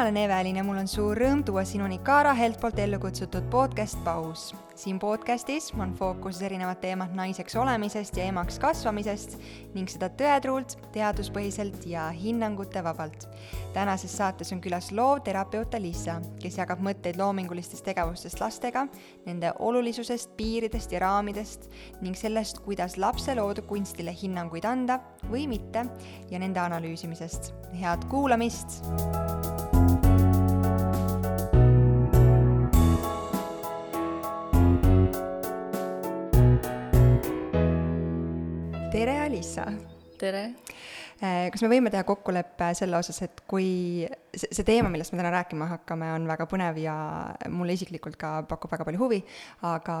mina olen Evelin ja mul on suur rõõm tuua sinuni Kaara Helt poolt ellu kutsutud podcast Paus. siin podcastis on fookuses erinevad teemad naiseks olemisest ja emaks kasvamisest ning seda tõetruult, teaduspõhiselt ja hinnangute vabalt. tänases saates on külas loovterapeut Alissa, kes jagab mõtteid loomingulistest tegevustest lastega, nende olulisusest, piiridest ja raamidest ning sellest, kuidas lapse loodud kunstile hinnanguid anda või mitte ja nende analüüsimisest. head kuulamist! Tere, Alissa! tere! kas me võime teha kokkuleppe selle osas, et kui see, see teema, millest me täna rääkima hakkame, on väga põnev ja mulle isiklikult ka pakub väga palju huvi, aga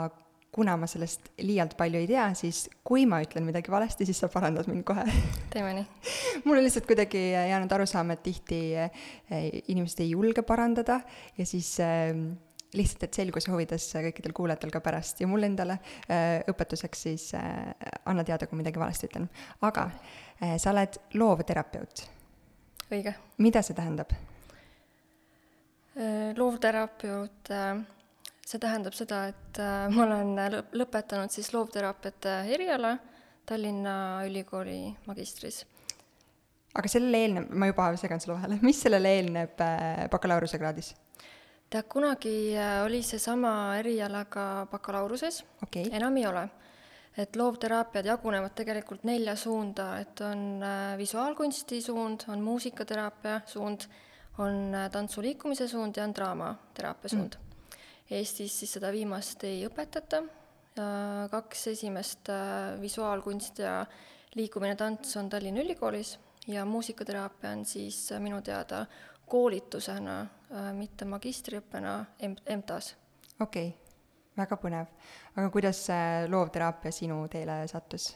kuna ma sellest liialt palju ei tea, siis kui ma ütlen midagi valesti, siis sa parandad mind kohe. teeme nii. mul on lihtsalt kuidagi jäänud arusaam, et tihti inimesed ei julge parandada ja siis äh, lihtsalt, et selguse huvides kõikidel kuulajatel ka pärast ja mulle endale äh, õpetuseks siis äh, anna teada, kui midagi valesti ütlen. aga äh, sa oled loovterapeut. õige. mida see tähendab? loovterapeut, see tähendab seda, et ma olen lõpetanud siis loovteraapiate eriala Tallinna Ülikooli magistris aga sellele eelneb, ma juba segan sulle vahele, mis sellele eelneb bakalaureusekraadis? Tead, kunagi äh, oli seesama eriala ka bakalaureuse okay., enam ei ole. et loovteraapiad jagunevad tegelikult nelja suunda, et on äh, visuaalkunsti suund, on muusikateraapia suund, on äh, tantsuliikumise suund ja on draamateraapia suund. Mm.. Eestis siis seda viimast ei õpetata, kaks esimest, visuaalkunst ja liikumine, tants on Tallinna Ülikoolis ja muusikateraapia on siis minu teada koolitusena, äh, mitte magistriõppena EMTA-s. okei okay., väga põnev. aga kuidas see loovteraapia sinu teele sattus?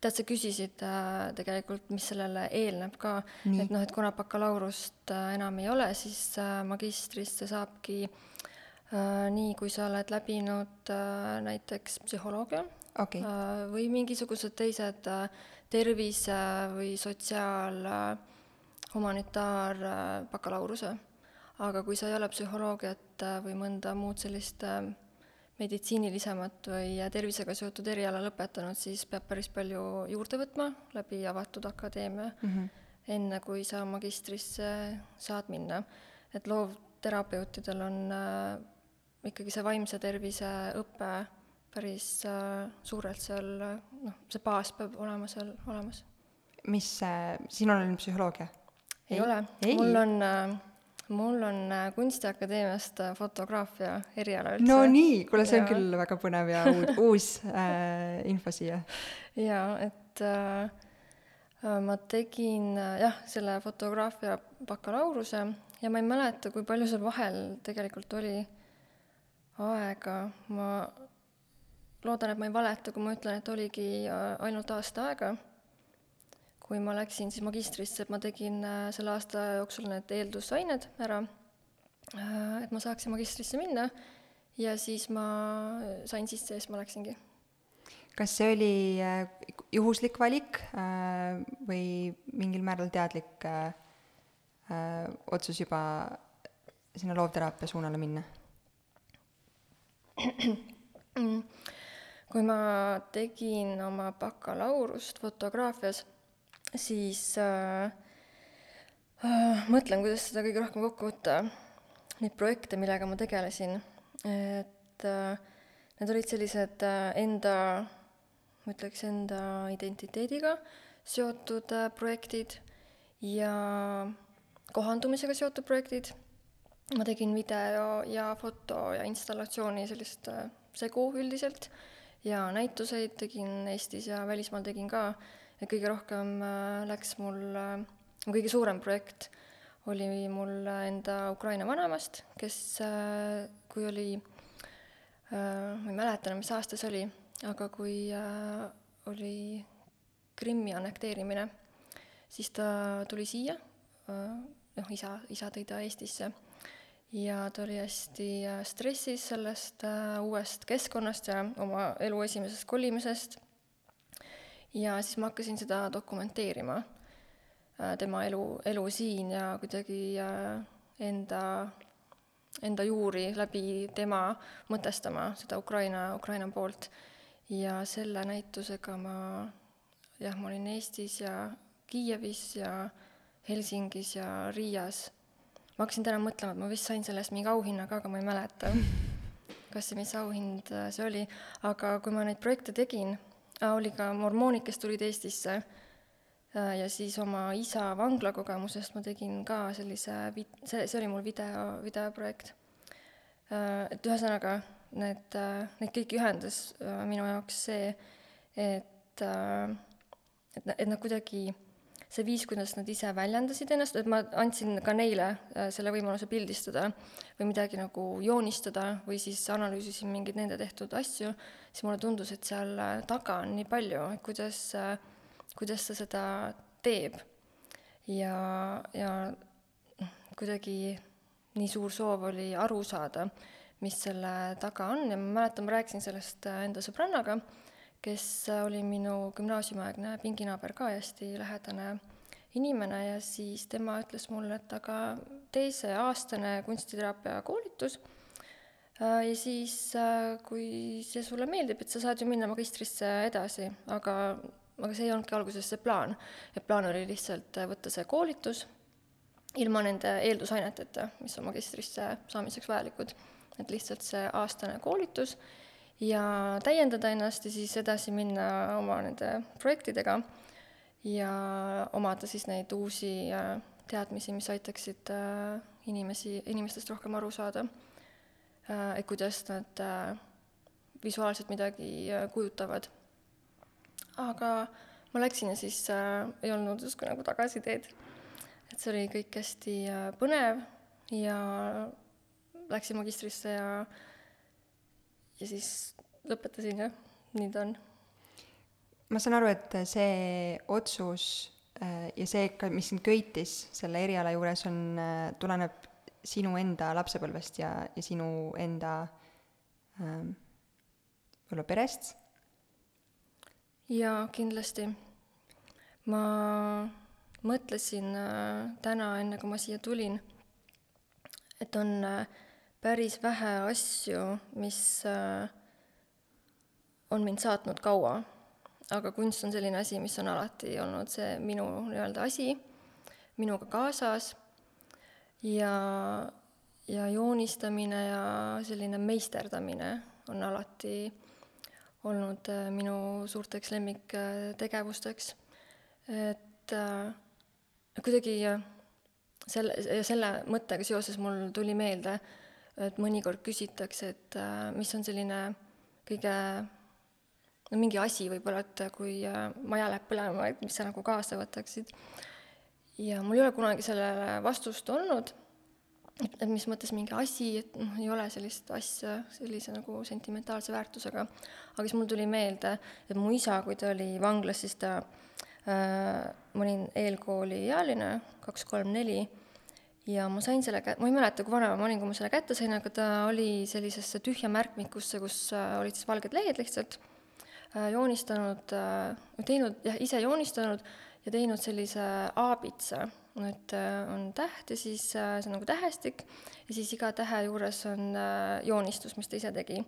tead, sa küsisid äh, tegelikult, mis sellele eelneb ka, et noh, et kuna bakalaureust äh, enam ei ole, siis äh, magistrisse saabki äh, nii, kui sa oled läbinud äh, näiteks psühholoogia okay. äh, või mingisugused teised äh, tervise või sotsiaal äh, humanitaarbakalaureuse. aga kui sa ei ole psühholoogiat äh, või mõnda muud sellist äh, meditsiinilisemat või tervisega seotud eriala lõpetanud, siis peab päris palju juurde võtma läbi avatud akadeemia mm, -hmm. enne kui sa magistrisse saad minna. et loovterapeutidel on äh, ikkagi see vaimse tervise õpe päris äh, suurelt seal, noh, see baas peab olema seal olemas. mis äh,, sinul on psühholoogia? Ei ole, mul on äh, mul on äh, Kunstiakadeemiast äh, fotograafia eriala üldse. no nii, kuule, see on ja. küll väga põnev ja uud, uus äh, info siia. jaa, et äh, ma tegin jah, selle fotograafia bakalaureuse ja ma ei mäleta, kui palju seal vahel tegelikult oli aega, ma loodan, et ma ei valeta, kui ma ütlen, et oligi ainult aasta aega kui ma läksin siis magistrisse, et ma tegin äh, selle aasta jooksul need eeldusained ära, äh, et ma saaksin magistrisse minna ja siis ma sain sisse ja siis ma läksingi. kas see oli äh, juhuslik valik või mingil määral teadlik otsus juba sinna loovteraapia suunale minna? kui ma tegin oma bakalaureust fotograafias siis äh, äh, mõtlen, kuidas seda kõige rohkem kokku võtta, neid projekte, millega ma tegelesin, et äh, need olid sellised äh, enda, ma ütleks, enda identiteediga seotud äh, projektid ja kohandumisega seotud projektid. ma tegin video ja foto ja installatsiooni sellist äh, segu üldiselt ja näituseid tegin Eestis ja välismaal tegin ka et kõige rohkem äh, läks mul, äh, kõige suurem projekt oli mul enda Ukraina vanemast, kes, äh, kui oli, ma ei mäleta enam, mis aasta see oli, aga kui oli Krimmi annekteerimine, siis ta tuli siia, noh, isa, isa tõi ta Eestisse. Ja ta oli hästi stressis sellest uuest keskkonnast ja oma elu esimesest kolimisest ja siis ma hakkasin seda dokumenteerima, äh, tema elu, elu siin ja kuidagi äh, enda, enda juuri läbi tema mõtestama seda Ukraina, Ukraina poolt. ja selle näitusega ma, jah, ma olin Eestis ja Kiievis ja Helsingis ja Riias. ma hakkasin täna mõtlema, et ma vist sain selle eest mingi auhinna ka, aga ma ei mäleta, kas see, mis auhind äh, see oli, aga kui ma neid projekte tegin, oli ka mormoonid, kes tulid Eestisse äh, ja siis oma isa vanglakogemusest ma tegin ka sellise see, see oli mul video, videoprojekt. Äh, et ühesõnaga, need, neid kõiki ühendas minu jaoks see, et, et, et nad kuidagi see viis, kuidas nad ise väljendasid ennast, et ma andsin ka neile äh, selle võimaluse pildistada või midagi nagu joonistada või siis analüüsisin mingeid nende tehtud asju, siis mulle tundus, et seal äh, taga on nii palju, et kuidas, äh, kuidas ta seda teeb. ja, ja noh, kuidagi nii suur soov oli aru saada, mis selle taga on ja ma mäletan, ma rääkisin sellest enda sõbrannaga, kes oli minu gümnaasiumiaegne pinginaaber ka hästi lähedane inimene ja siis tema ütles mulle, et aga tee see aastane kunstiteraapia koolitus äh, ja siis, äh, kui see sulle meeldib, et sa saad ju minna magistrisse edasi, aga, aga see ei olnudki alguses see plaan. et plaan oli lihtsalt võtta see koolitus ilma nende eeldusaineteta, mis on magistrisse saamiseks vajalikud. et lihtsalt see aastane koolitus ja täiendada ennast ja siis edasi minna oma nende projektidega ja omada siis neid uusi äh, teadmisi, mis aitaksid äh, inimesi, inimestest rohkem aru saada. Äh, et kuidas nad visuaalselt midagi kujutavad. aga ma läksin ja siis ei olnud justkui nagu tagasiteed. et see oli kõik hästi põnev ja läksin magistrisse ja ja siis lõpetasin jah, nii ta on. ma saan aru, et see otsus äh, ja see mis sind köitis selle eriala juures, on, äh, tuleneb sinu enda lapsepõlvest ja, ja sinu enda ähm, võib-olla perest? jaa, kindlasti. ma mõtlesin äh, täna, enne kui ma siia tulin, et on äh, päris vähe asju, mis äh, on mind saatnud kaua. aga kunst on selline asi, mis on alati olnud see minu nii-öelda asi, minuga kaasas ja, ja joonistamine ja selline meisterdamine on alati olnud äh, minu suurteks lemmiktegevusteks. et äh, kuidagi selle, selle mõttega seoses mul tuli meelde äh, et mõnikord küsitakse, et äh, mis on selline kõige no mingi asi võib-olla, et kui äh, maja läheb põlema, et mis sa nagu kaasa võtaksid. Ja mul ei ole kunagi sellele vastust olnud, et, et mis mõttes mingi asi, et noh, ei ole sellist asja sellise nagu sentimentaalse väärtusega. aga siis mul tuli meelde, et mu isa, kui ta oli vanglas, siis ta äh,, ma olin eelkooliealine, kaks, kolm, neli. Ja ma sain selle kä-, ma ei mäleta, kui vana ma olin, kui ma selle kätte sain, aga ta oli sellisesse tühja märkmikusse, kus äh, olid siis valged lehed lihtsalt, äh, joonistanud, äh, teinud, jah, ise joonistanud ja teinud sellise aabitsa, et on täht ja siis see on nagu tähestik ja siis iga tähe juures on joonistus, mis ta ise tegi.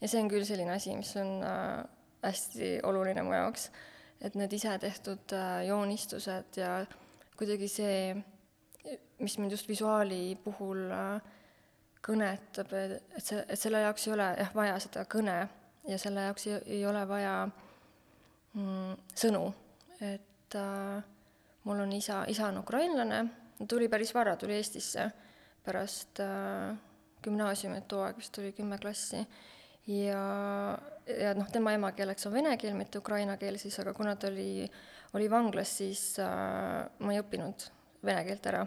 ja see on küll selline asi, mis on hästi oluline mu jaoks, et need ise tehtud joonistused ja kuidagi see mis mind just visuaali puhul äh, kõnetab, et see, et selle jaoks ei ole jah vaja seda kõne ja selle jaoks ei, ei ole vaja mm, sõnu, et äh, mul on isa, isa on ukrainlane, tuli päris vara, tuli Eestisse pärast äh, gümnaasiumi, et too aeg vist oli kümme klassi, ja, ja noh, tema emakeeleks on vene keel, mitte ukraina keel siis, aga kuna ta oli, oli vanglas, siis äh, ma ei õppinud vene keelt ära.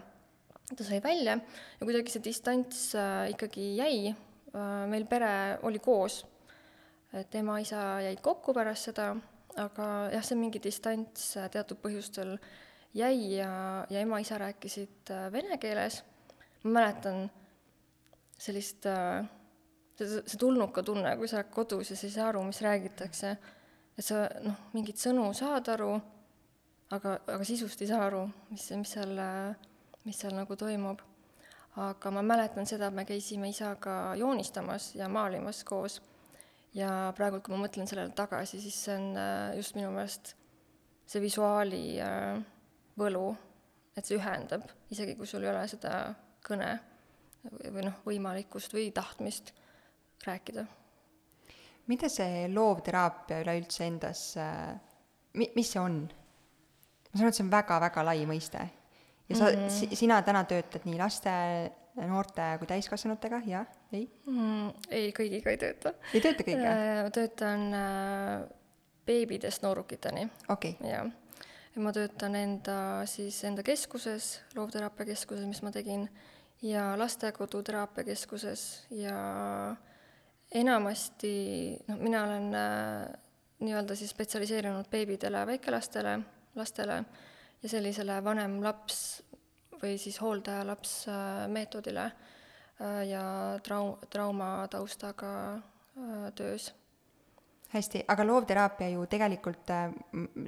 Ta sai välja ja kuidagi see distants äh, ikkagi jäi äh,, meil pere oli koos, et ema-isa jäid kokku pärast seda, aga jah, see mingi distants äh, teatud põhjustel jäi ja, ja ema-isa rääkisid äh, vene keeles, ma mäletan sellist äh, see, see tulnuka tunne, kui sa oled kodus ja sa ei saa aru, mis räägitakse, et sa noh, mingeid sõnu saad aru, aga, aga sisust ei saa aru, mis, mis seal mis seal nagu toimub. aga ma mäletan seda, et me käisime isaga joonistamas ja maalimas koos. Ja praegu, kui ma mõtlen sellele tagasi, siis see on äh, just minu meelest see visuaali äh, võlu, et see ühendab, isegi kui sul ei ole seda kõne või noh, võimalikkust või tahtmist rääkida. mida see loovteraapia üleüldse endas, mi-, mis see on? ma saan aru, et see on väga-väga lai mõiste. ja sa mm, -hmm. sina täna töötad nii laste, noorte kui täiskasvanutega, jah, ei mm,? ei, kõigiga ei tööta. ei tööta kõigiga? Äh, ma töötan äh, beebidest noorukiteni. okei okay.. jah. ja ma töötan enda, siis enda keskuses, loovteraapia keskuses, mis ma tegin ja lastekodu teraapiakeskuses ja enamasti noh, mina olen äh, nii-öelda siis spetsialiseerunud beebidele, väikelastele, lastele ja sellisele vanem-laps või siis hooldaja-laps äh, meetodile äh, ja trau-, traumataustaga äh, töös hästi, aga loovteraapia ju tegelikult, äh,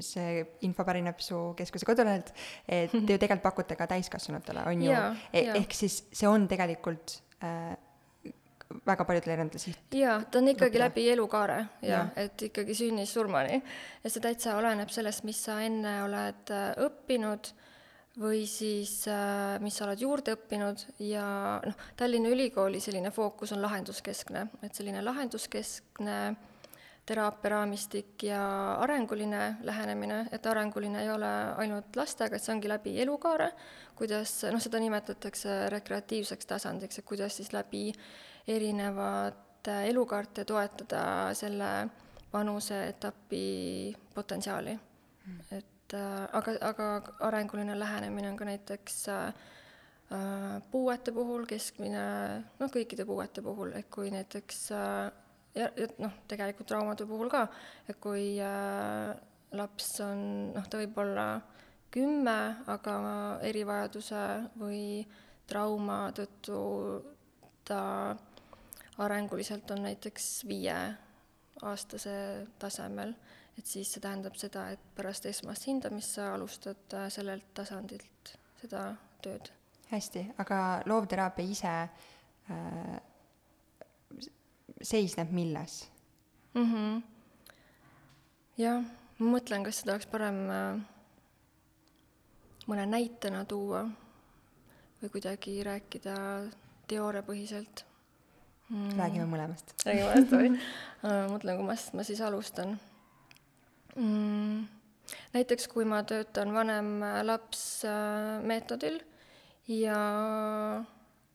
see info pärineb su keskuse kodulehelt, et te ju tegelikult pakute ka täiskasvanutele, on ju, e ehk siis see on tegelikult äh, väga paljudele erinevatele siht-. jaa, ta on ikkagi läbi elukaare ja, ja., et ikkagi sünnist surmani. ja see täitsa oleneb sellest, mis sa enne oled äh, õppinud või siis äh, mis sa oled juurde õppinud ja noh, Tallinna Ülikooli selline fookus on lahenduskeskne, et selline lahenduskeskne teraapiaraamistik ja arenguline lähenemine, et arenguline ei ole ainult lastega, et see ongi läbi elukaare, kuidas, noh, seda nimetatakse rekreatiivseks tasandiks, et kuidas siis läbi erinevate elukaarte toetada selle vanuseetapi potentsiaali. Mm.. et aga, aga arenguline lähenemine on ka näiteks äh, puuete puhul, keskmine, noh, kõikide puuete puhul, et kui näiteks äh, ja, ja noh, tegelikult traumade puhul ka, et kui äh, laps on, noh, ta võib olla kümme, aga erivajaduse või trauma tõttu ta arenguliselt on näiteks viieaastase tasemel, et siis see tähendab seda, et pärast esmast hindamist sa alustad äh, sellelt tasandilt seda tööd. hästi, aga loovteraapia ise äh, seisneb milles mm? -hmm. jah, ma mõtlen, kas seda oleks parem äh, mõne näitena tuua või kuidagi rääkida teooriapõhiselt mm.. räägime mõlemast. räägime mõlemast või äh, mõtlen, kummast ma siis alustan mm.. näiteks kui ma töötan vanem-laps äh, meetodil ja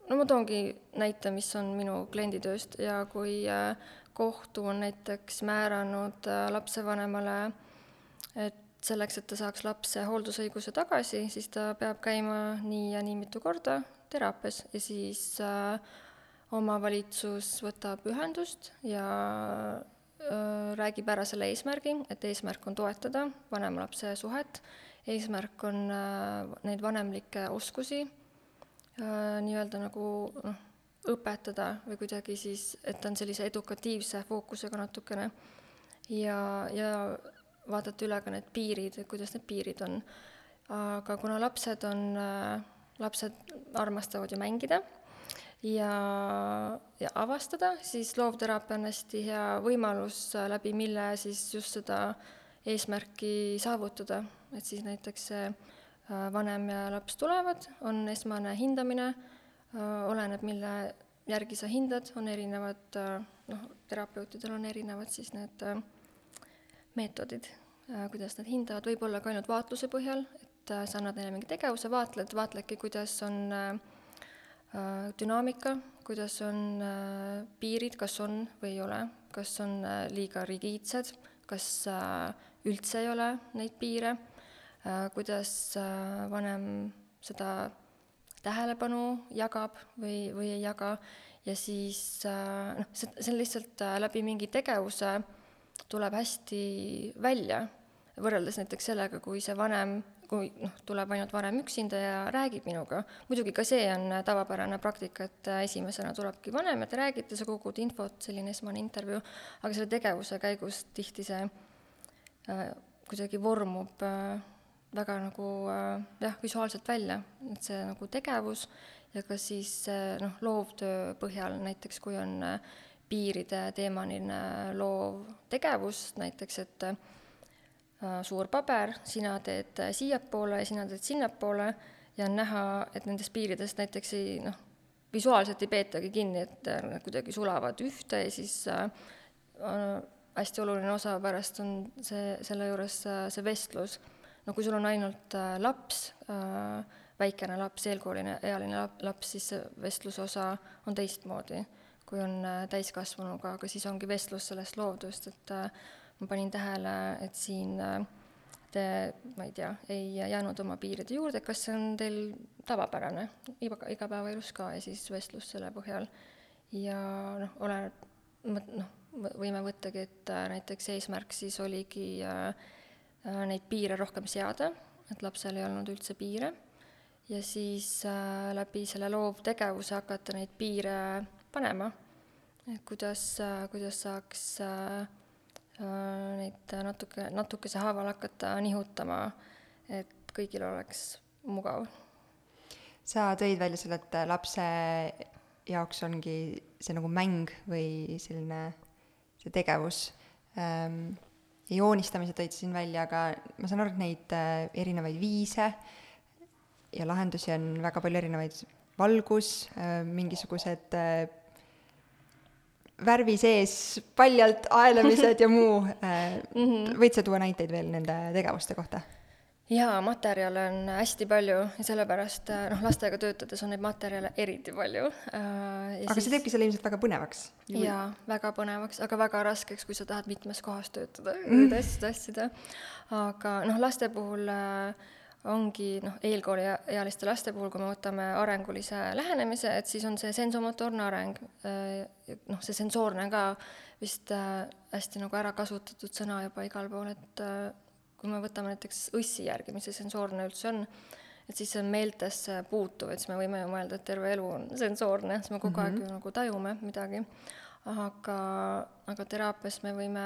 no ma toongi näite, mis on minu klienditööst. Ja kui äh, kohtu on näiteks määranud äh, lapsevanemale, et selleks, et ta saaks lapse hooldusõiguse tagasi, siis ta peab käima nii ja nii mitu korda teraapias. Ja siis äh, omavalitsus võtab ühendust ja äh, räägib ära selle eesmärgi, et eesmärk on toetada vanema-lapse suhet, eesmärk on äh, neid vanemlikke oskusi Äh, nii-öelda nagu noh, õpetada või kuidagi siis, et ta on sellise edukatiivse fookusega natukene ja, ja vaadata üle ka need piirid, et kuidas need piirid on. aga kuna lapsed on, äh, lapsed armastavad ju mängida ja, ja avastada, siis loovteraapia on hästi hea võimalus, äh, läbi mille siis just seda eesmärki saavutada, et siis näiteks see Äh, vanem ja laps tulevad, on esmane hindamine, äh, oleneb, mille järgi sa hindad, on erinevad, äh, noh, terapeutidel on erinevad siis need meetodid, kuidas nad hindavad, võib-olla ka ainult vaatluse põhjal, et sa annad neile mingi tegevuse, vaatled, vaatledki, kuidas on dünaamika, kuidas on piirid, kas on või ei ole, kas on liiga rigiidsed, kas üldse ei ole neid piire Äh, kuidas äh, vanem seda tähelepanu jagab või, või ei jaga ja siis äh, noh, see, see on lihtsalt läbi mingi tegevuse tuleb hästi välja, võrreldes näiteks sellega, kui see vanem, kui noh, tuleb ainult vanem üksinda ja räägib minuga, muidugi ka see on tavapärane praktika, et esimesena tulebki vanem ja te räägite, sa kogud infot, selline esmane intervjuu, aga selle tegevuse käigus tihti see äh, kuidagi vormub äh, väga nagu äh, jah, visuaalselt välja, et see nagu tegevus ja ka siis äh, noh, loovtöö põhjal näiteks, kui on äh, piiride teemaline loov tegevus, näiteks et äh, suur paber, sina teed äh, siiapoole sina teed sinnapoole ja on näha, et nendest piiridest näiteks ei noh, visuaalselt ei peetagi kinni, et äh, nad kuidagi sulavad ühte ja siis äh, äh, hästi oluline osa pärast on see, selle juures äh, see vestlus. no kui sul on ainult äh, laps äh,, väikene laps, eelkooline ealine lap-, laps, siis see vestlusosa on teistmoodi, kui on äh, täiskasvanuga, aga siis ongi vestlus sellest loovtööst, et äh, ma panin tähele, et siin äh, te, ma ei tea, ei jäänud oma piiride juurde, kas see on teil tavapärane? Iga, igapäevaelus ka ja siis vestlus selle põhjal. ja noh, oleneb, noh, võime võttagi, et äh, näiteks eesmärk siis oligi äh, äh, neid piire rohkem seada, et lapsel ei olnud üldse piire, ja siis äh, läbi selle loovtegevuse hakata neid piire panema, et kuidas äh,, kuidas saaks äh, neid natuke, natukese haaval hakata nihutama, et kõigil oleks mugav. sa tõid välja selle, et lapse jaoks ongi see nagu mäng või selline see tegevus ähm, joonistamise tõid siin välja, aga ma saan aru, et neid äh, erinevaid viise ja lahendusi on väga palju erinevaid, valgus äh,, mingisugused äh, värvi sees paljalt aelamised ja muu äh,. võid sa tuua näiteid veel nende tegevuste kohta? jaa, materjale on hästi palju ja sellepärast äh, noh, lastega töötades on neid materjale eriti palju äh,. aga see teebki selle ilmselt väga põnevaks. jaa, väga põnevaks, aga väga raskeks, kui sa tahad mitmes kohas töötada mm., neid asju tassida. aga noh, laste puhul äh, ongi noh, eelkooliealiste laste puhul, kui me võtame arengulise lähenemise, et siis on see sensomotoorne areng, noh, see sensoorne ka vist äh, hästi nagu ära kasutatud sõna juba igal pool, et äh, kui me võtame näiteks õssi järgi, mis see sensoorne üldse on, et siis see on meeltesse puutuv, et siis me võime ju mõelda, et terve elu on sensoorne, siis me kogu mm -hmm. aeg ju nagu tajume midagi aga, aga teraapias me võime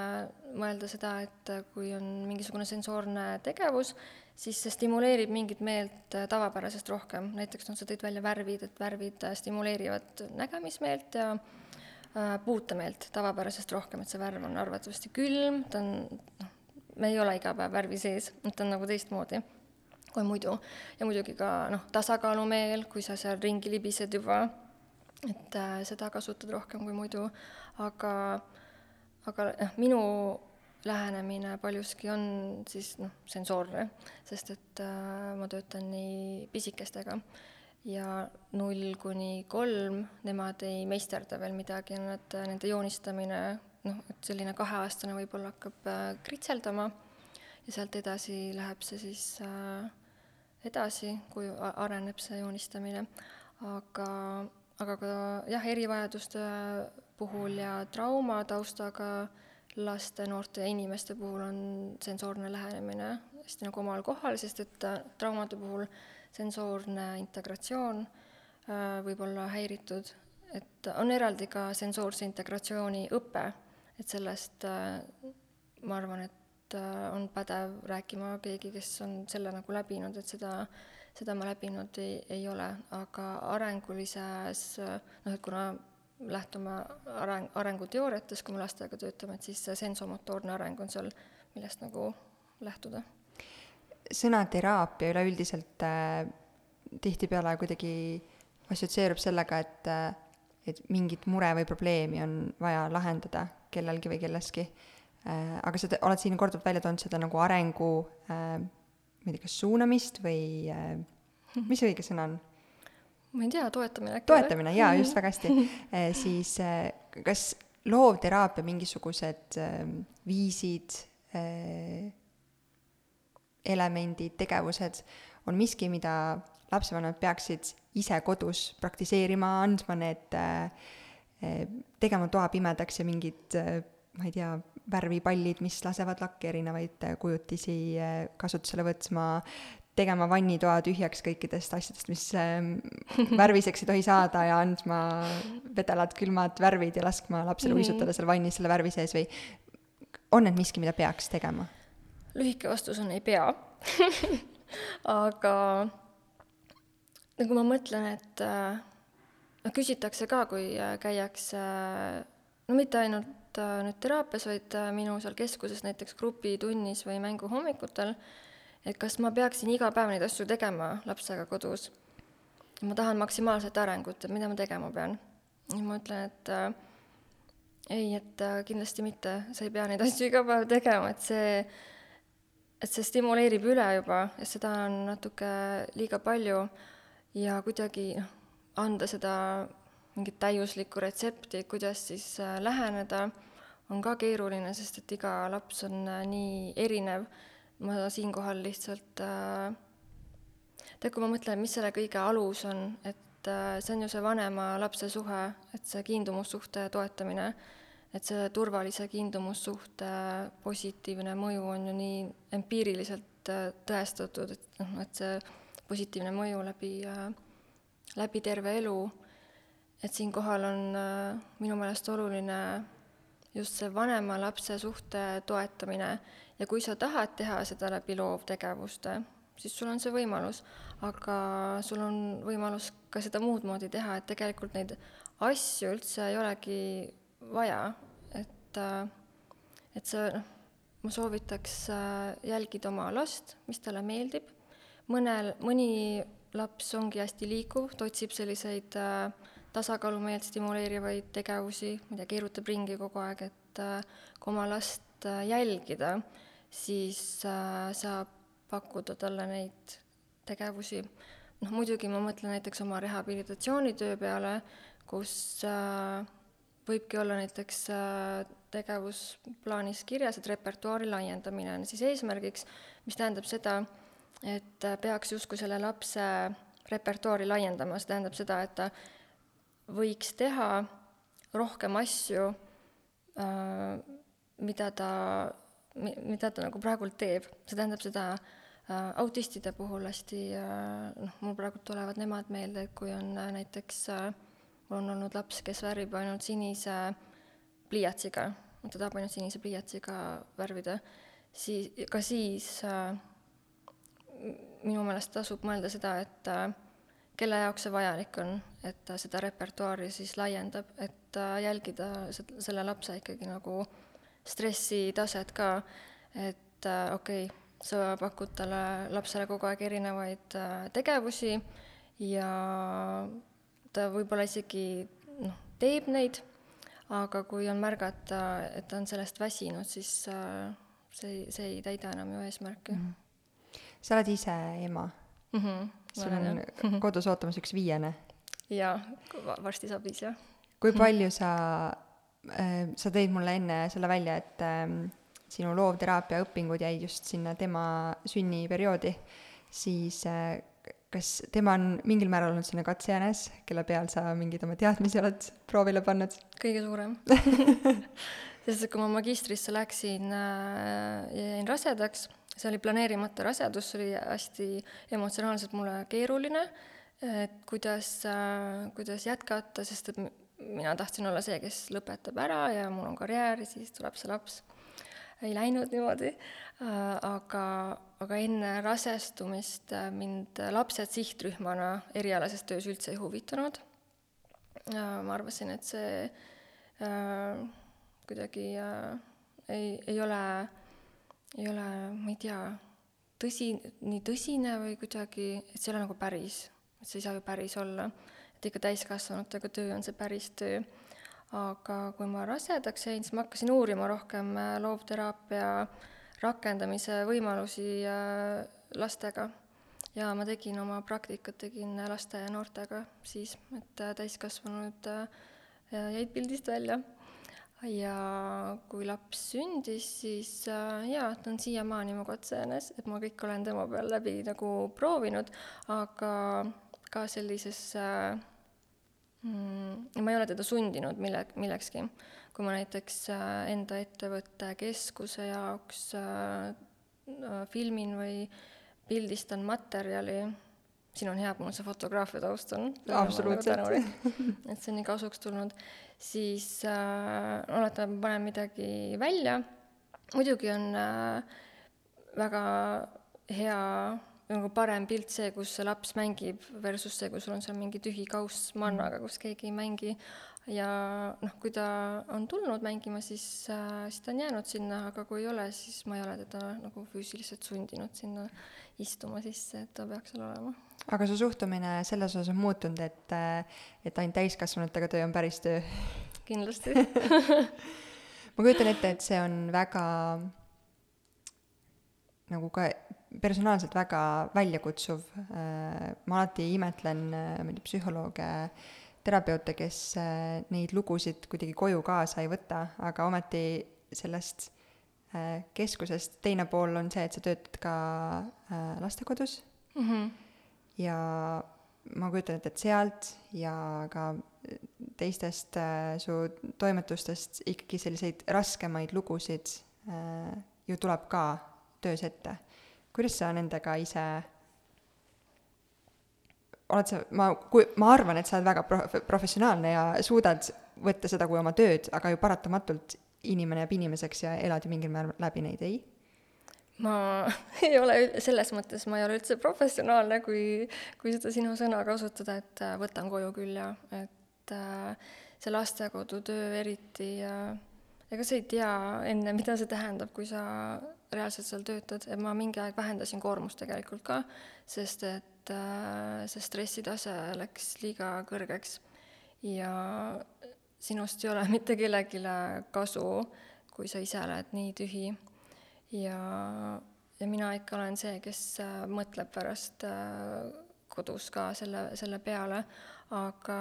mõelda seda, et kui on mingisugune sensoorne tegevus, siis see stimuleerib mingit meelt tavapärasest rohkem, näiteks noh, sa tõid välja värvid, et värvid stimuleerivad nägemismeelt ja äh, puutemeelt tavapärasest rohkem, et see värv on arvatavasti külm, ta on noh, me ei ole iga päev värvi sees, ta on nagu teistmoodi kui muidu. ja muidugi ka noh, tasakaalumeel, kui sa seal ringi libised juba et äh, seda kasutad rohkem kui muidu, aga, aga noh, minu lähenemine paljuski on siis noh, sensoorne, sest et äh, ma töötan nii pisikestega ja null kuni kolm, nemad ei meisterda veel midagi nad, nende joonistamine, noh, et selline kaheaastane võib-olla hakkab äh, kritseldama ja sealt edasi läheb see siis äh, edasi, kui areneb see joonistamine, aga aga ka jah, erivajaduste puhul ja traumataustaga laste, noorte inimeste puhul on sensoorne lähenemine hästi nagu omal kohal, sest et äh, traumade puhul sensoorne integratsioon äh, võib olla häiritud, et on eraldi ka sensoorse integratsiooni õpe, et sellest äh, ma arvan, et on pädev rääkima keegi, kes on selle nagu läbinud, et seda seda ma läbinud ei, ei ole, aga arengulises noh, et kuna lähtume areng, arenguteooriatest, kui me lastega töötame, et siis see sensomotoorne areng on seal, millest nagu lähtuda. sõna teraapia üleüldiselt äh, tihtipeale kuidagi assotsieerub sellega, et äh, et mingit mure või probleemi on vaja lahendada kellelgi või kelleski äh,. aga sa oled siin korduvalt välja toonud seda nagu arengu äh, ma ei tea, kas suunamist või äh, mis õige sõna on? ma ei tea, toetamine äkki. toetamine, jaa, just, väga hästi e,. siis e, kas loovteraapia mingisugused e, viisid elemendid, tegevused on miski, mida lapsevanemad peaksid ise kodus praktiseerima, andma need tegema toa pimedaks ja mingid ma ei tea, värvipallid, mis lasevad lakke erinevaid äh, kujutisi äh, kasutusele võtma, tegema vannitoa tühjaks kõikidest asjadest, mis ähm, värviseks ei tohi saada ja andma vedelad, külmad värvid ja laskma lapsel -hmm. uisutada seal vannis selle värvi sees või on need miski, mida peaks tegema? lühike vastus on ei pea aga nagu ma mõtlen, et noh, küsitakse ka, kui käiakse no mitte ainult äh, nüüd teraapias, vaid minu seal keskuses näiteks grupitunnis või mänguhommikutel, et kas ma peaksin iga päev neid asju tegema lapsega kodus. ma tahan maksimaalset arengut, et mida ma tegema pean. ja ma ütlen, et äh, ei, et äh, kindlasti mitte, sa ei pea neid asju iga päev tegema, et see, et see stimuleerib üle juba ja seda on natuke liiga palju ja kuidagi noh, anda seda mingit täiuslikku retsepti, kuidas siis äh, läheneda, on ka keeruline, sest et iga laps on äh, nii erinev. ma siinkohal lihtsalt äh, tead, kui ma mõtlen, mis selle kõige alus on, et see on ju see vanema-lapse suhe, et see kiindumussuhte toetamine et see turvalise kiindumussuhte positiivne mõju on ju nii empiiriliselt tõestatud, et noh, et see positiivne mõju läbi, läbi terve elu, et siinkohal on äh, minu meelest oluline just see vanema-lapse suhte toetamine. Ja kui sa tahad teha seda läbi loovtegevuste, siis sul on see võimalus, aga sul on võimalus ka seda muud moodi teha, et tegelikult neid asju üldse ei olegi vaja, et, äh, et see noh, ma soovitaks äh, jälgida oma last, mis talle meeldib, mõnel, mõni laps ongi hästi liikuv, ta otsib selliseid äh, tasakaalumeelt stimuleerivaid tegevusi, tea, keerutab ringi kogu aeg, et kui oma last jälgida, siis saab pakkuda talle neid tegevusi. noh, muidugi ma mõtlen näiteks oma rehabilitatsioonitöö peale, kus äh, võibki olla näiteks äh, tegevusplaanis kirjas, et repertuaari laiendamine on siis eesmärgiks, mis tähendab seda, et äh, peaks justkui selle lapse repertuaari laiendama, see tähendab seda, et ta võiks teha rohkem asju, äh, mida ta, mida ta nagu praegult teeb, see tähendab seda autistide puhul hästi, noh, mul praegu tulevad nemad meelde, et kui on näiteks äh, mul on olnud laps, kes värvib ainult sinise pliiatsiga, ta tahab ainult sinise pliiatsiga värvida, siis, ka siis äh, minu meelest tasub mõelda seda, et äh, kelle jaoks see vajalik on, et ta seda repertuaari siis laiendab, et äh, jälgida selle lapse ikkagi nagu stressitaset ka, et äh, okei okay,, sa pakud talle, lapsele kogu aeg erinevaid äh, tegevusi ja ta võib-olla isegi noh, teeb neid, aga kui on märgata, et ta on sellest väsinud, siis see, see ei täida enam ju eesmärki mm. -hmm. sa oled ise ema mm? -hmm, sul on kodus ootamas üks viiene? jaa, varsti saab viis, jah. kui palju sa äh,, sa tõid mulle enne selle välja, et äh, sinu loovteraapia õpingud jäid just sinna tema sünniperioodi, siis äh, kas tema on mingil määral olnud selline katsejänes, kelle peal sa mingeid oma teadmisi oled proovile pannud? kõige suurem sest et kui ma magistrisse läksin äh, ja jäin rasedaks, see oli planeerimata rasedus, see oli hästi emotsionaalselt mulle keeruline, et kuidas, äh, kuidas jätkata, sest et mina tahtsin olla see, kes lõpetab ära ja mul on karjäär ja siis tuleb see laps. ei läinud niimoodi, äh, aga aga enne rasestumist äh, mind lapsed sihtrühmana erialases töös üldse ei huvitanud. ma arvasin, et see äh, kuidagi äh, ei, ei ole, ei ole, ma ei tea, tõsi, nii tõsine või kuidagi, et see ei ole nagu päris, et see ei saa ju päris olla. et ikka täiskasvanutega töö on see päris töö. aga kui ma rasedaks jäin, siis ma hakkasin uurima rohkem äh, loovteraapia äh, rakendamise võimalusi äh, lastega. ja ma tegin oma praktikat, tegin laste ja noortega siis, et äh, täiskasvanud äh, jäid pildist välja. Ja kui laps sündis, siis jaa, ta on siiamaani mu katsejänes, et ma kõik olen tema peal läbi nagu proovinud, aga ka sellises mm, ma ei ole teda sundinud mille, millekski. Kui ma näiteks äh, enda ettevõtte keskuse jaoks äh, äh, filmin või pildistan materjali, siin on hea, kui mul see fotograafia taust on. absoluutselt. et see on nii kasuks tulnud, siis äh, oletame, ma panen midagi välja, muidugi on äh, väga hea nagu parem pilt see, kus see laps mängib versus see, kui sul on seal mingi tühi kauss mannaga, kus keegi ei mängi. ja noh, kui ta on tulnud mängima, siis äh,, siis ta on jäänud sinna, aga kui ei ole, siis ma ei ole teda nagu füüsiliselt sundinud sinna istuma sisse, et ta peaks seal olema. aga su suhtumine selles osas on muutunud, et, et ainult täiskasvanutega töö on päris töö? kindlasti ma kujutan ette, et see on väga nagu ka personaalselt väga väljakutsuv. Äh, ma alati imetlen, äh, tea, psühholooge, terapeute, kes äh, neid lugusid kuidagi koju kaasa ei võta, aga ometi sellest keskusest teine pool on see, et sa töötad ka lastekodus mm. -hmm. ja ma kujutan ette, et sealt ja ka teistest su toimetustest ikkagi selliseid raskemaid lugusid ju tuleb ka töös ette. kuidas sa nendega ise oled sa, ma, kui, ma arvan, et sa oled väga prof-, professionaalne ja suudad võtta seda kui oma tööd, aga ju paratamatult inimene jääb inimeseks ja elad ju mingil määral läbi neid, ei? ma ei ole, selles mõttes ma ei ole üldse professionaalne, kui, kui seda sinu sõna kasutada, et äh, võtan koju küll ja et äh, see lastekodutöö eriti äh, ega sa ei tea enne, mida see tähendab, kui sa reaalselt seal töötad, et ma mingi aeg vähendasin koormust tegelikult ka, sest et äh, see stressitase läks liiga kõrgeks ja sinust ei ole mitte kellelegi kasu, kui sa ise oled nii tühi. ja, ja mina ikka olen see, kes äh, mõtleb pärast äh, kodus ka selle, selle peale, aga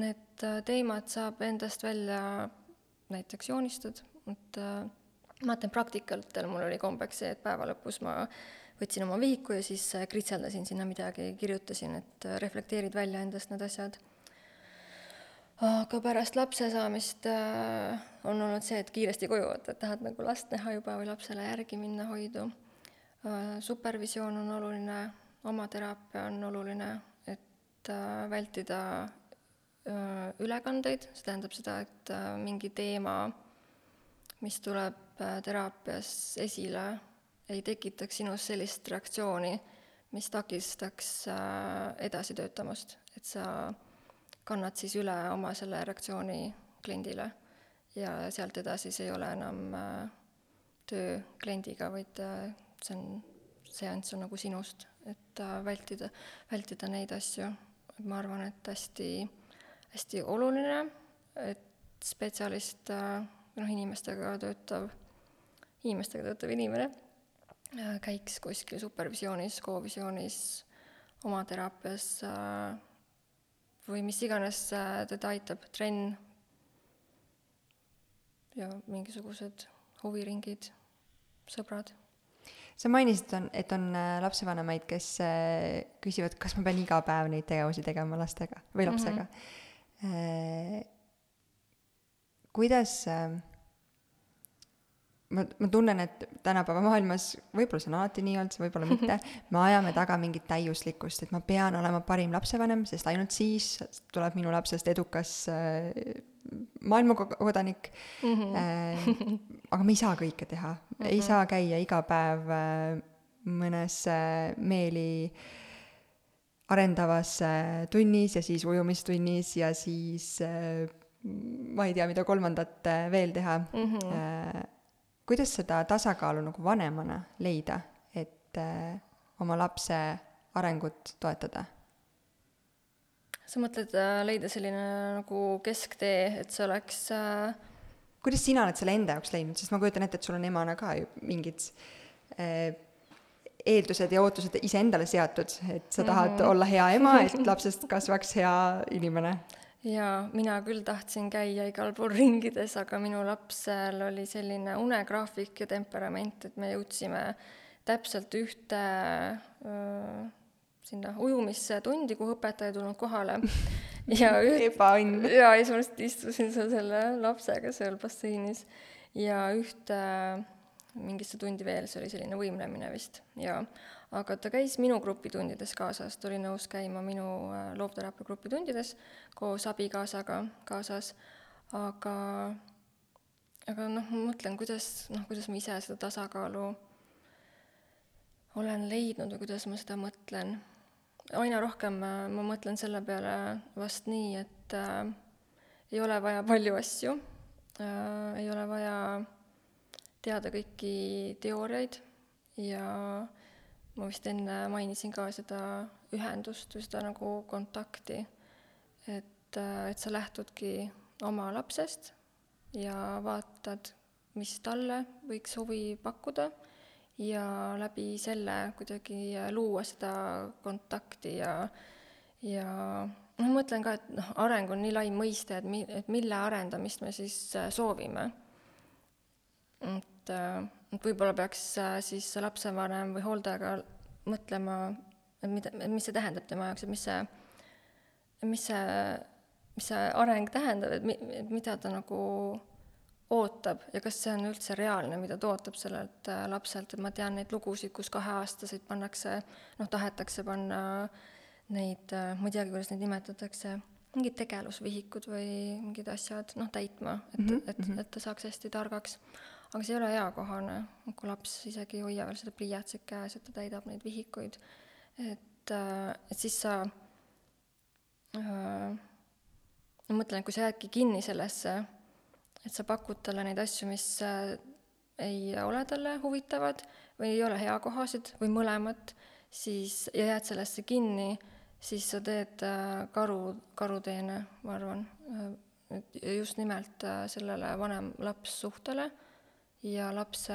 need äh, teemad saab endast välja näiteks joonistada, et ma mäletan praktikatel mul oli kombeks see, et päeva lõpus ma võtsin oma vihiku ja siis kritseldasin sinna midagi, kirjutasin, et reflekteerid välja endast need asjad. Aga pärast lapse saamist äh, on olnud see, et kiiresti koju võtta, et tahad nagu last näha juba või lapsele järgi minna hoidu äh,. supervisioon on oluline, oma teraapia on oluline, et äh, vältida äh, ülekandeid, see tähendab seda, et äh, mingi teema, mis tuleb Äh, teraapias esile, ei tekitaks sinus sellist reaktsiooni, mis takistaks äh, edasi töötamast, et sa kannad siis üle oma selle reaktsiooni kliendile ja sealt edasi see ei ole enam äh, töö kliendiga, vaid see on, seanss on nagu sinust, et vältida, vältida neid asju. ma arvan, et hästi, hästi oluline, et spetsialist, noh, inimestega töötav inimestega töötav inimene äh, käiks kuskil supervisioonis, koovisioonis, oma teraapias äh, või mis iganes äh, teda aitab, trenn ja mingisugused huviringid, sõbrad. sa mainisid, on, et on lapsevanemaid, kes küsivad, kas ma pean iga päev neid tegevusi tegema lastega või lapsega mm. -hmm. kuidas äh, ma, ma tunnen, et tänapäeva maailmas, võib-olla see on alati nii olnud, võib-olla mitte, me ajame taga mingit täiuslikkust, et ma pean olema parim lapsevanem, sest ainult siis tuleb minu lapsest edukas äh, maailmakodanik mm. -hmm. Äh, aga me ei saa kõike teha mm, -hmm. ei saa käia iga päev äh, mõnes äh, meeli arendavas äh, tunnis ja siis ujumistunnis ja siis äh, ma ei tea, mida kolmandat äh, veel teha mm. -hmm kuidas seda tasakaalu nagu vanemana leida, et äh, oma lapse arengut toetada? sa mõtled äh, leida selline nagu kesktee, et see oleks äh... kuidas sina oled selle enda jaoks leidnud, sest ma kujutan ette, et sul on emana ka ju mingid äh, eeldused ja ootused iseendale seatud, et sa tahad mm -hmm. olla hea ema, et lapsest kasvaks hea inimene jaa, mina küll tahtsin käia igal pool ringides, aga minu lapsel oli selline unegraafik ja temperament, et me jõudsime täpselt ühte öö, sinna ujumisse tundi, kuhu õpetaja ei tulnud kohale. ja üht, ebaõnn. jaa, ja siis ma lihtsalt istusin seal selle lapsega seal basseinis ja ühte mingisse tundi veel, see oli selline võimlemine vist, jaa aga ta käis minu grupitundides kaasas, ta oli nõus käima minu äh, loovteraapia grupitundides koos abikaasaga kaasas, aga aga noh, ma mõtlen, kuidas, noh, kuidas ma ise seda tasakaalu olen leidnud või kuidas ma seda mõtlen. aina rohkem äh, ma mõtlen selle peale vast nii, et äh, ei ole vaja palju asju äh,, ei ole vaja teada kõiki teooriaid ja ma vist enne mainisin ka seda ühendust või seda nagu kontakti, et, et sa lähtudki oma lapsest ja vaatad, mis talle võiks huvi pakkuda ja läbi selle kuidagi luua seda kontakti ja, ja noh, ma mõtlen ka, et noh, areng on nii lai mõiste, et mi-, et mille arendamist me siis soovime. et, äh, et võib-olla peaks äh, siis lapsevanem või hooldajaga mõtlema, et mida, mis see tähendab tema jaoks, et mis see, mis see mis see areng tähendab, et mi-, et mida ta nagu ootab ja kas see on üldse reaalne, mida ta ootab sellelt äh, lapselt, et ma tean neid lugusid, kus kaheaastaseid pannakse, noh, tahetakse panna neid, äh, ma ei teagi, kuidas neid nimetatakse, mingid tegelusvihikud või mingid asjad, noh, täitma, et mm, -hmm. et, mhm. et ta saaks hästi targaks. Aga see ei ole eakohane, kui laps isegi ei hoia veel seda pliiatsit käes, et ta täidab neid vihikuid. et, äh, et siis sa äh, ma mõtlen, et kui sa jäädki kinni sellesse, et sa pakud talle neid asju, mis äh, ei ole talle huvitavad või ei ole heakohased või mõlemat, siis, ja jääd sellesse kinni, siis sa teed äh, karu, karuteene, ma arvan, just nimelt sellele vanem-laps suhtele ja lapse,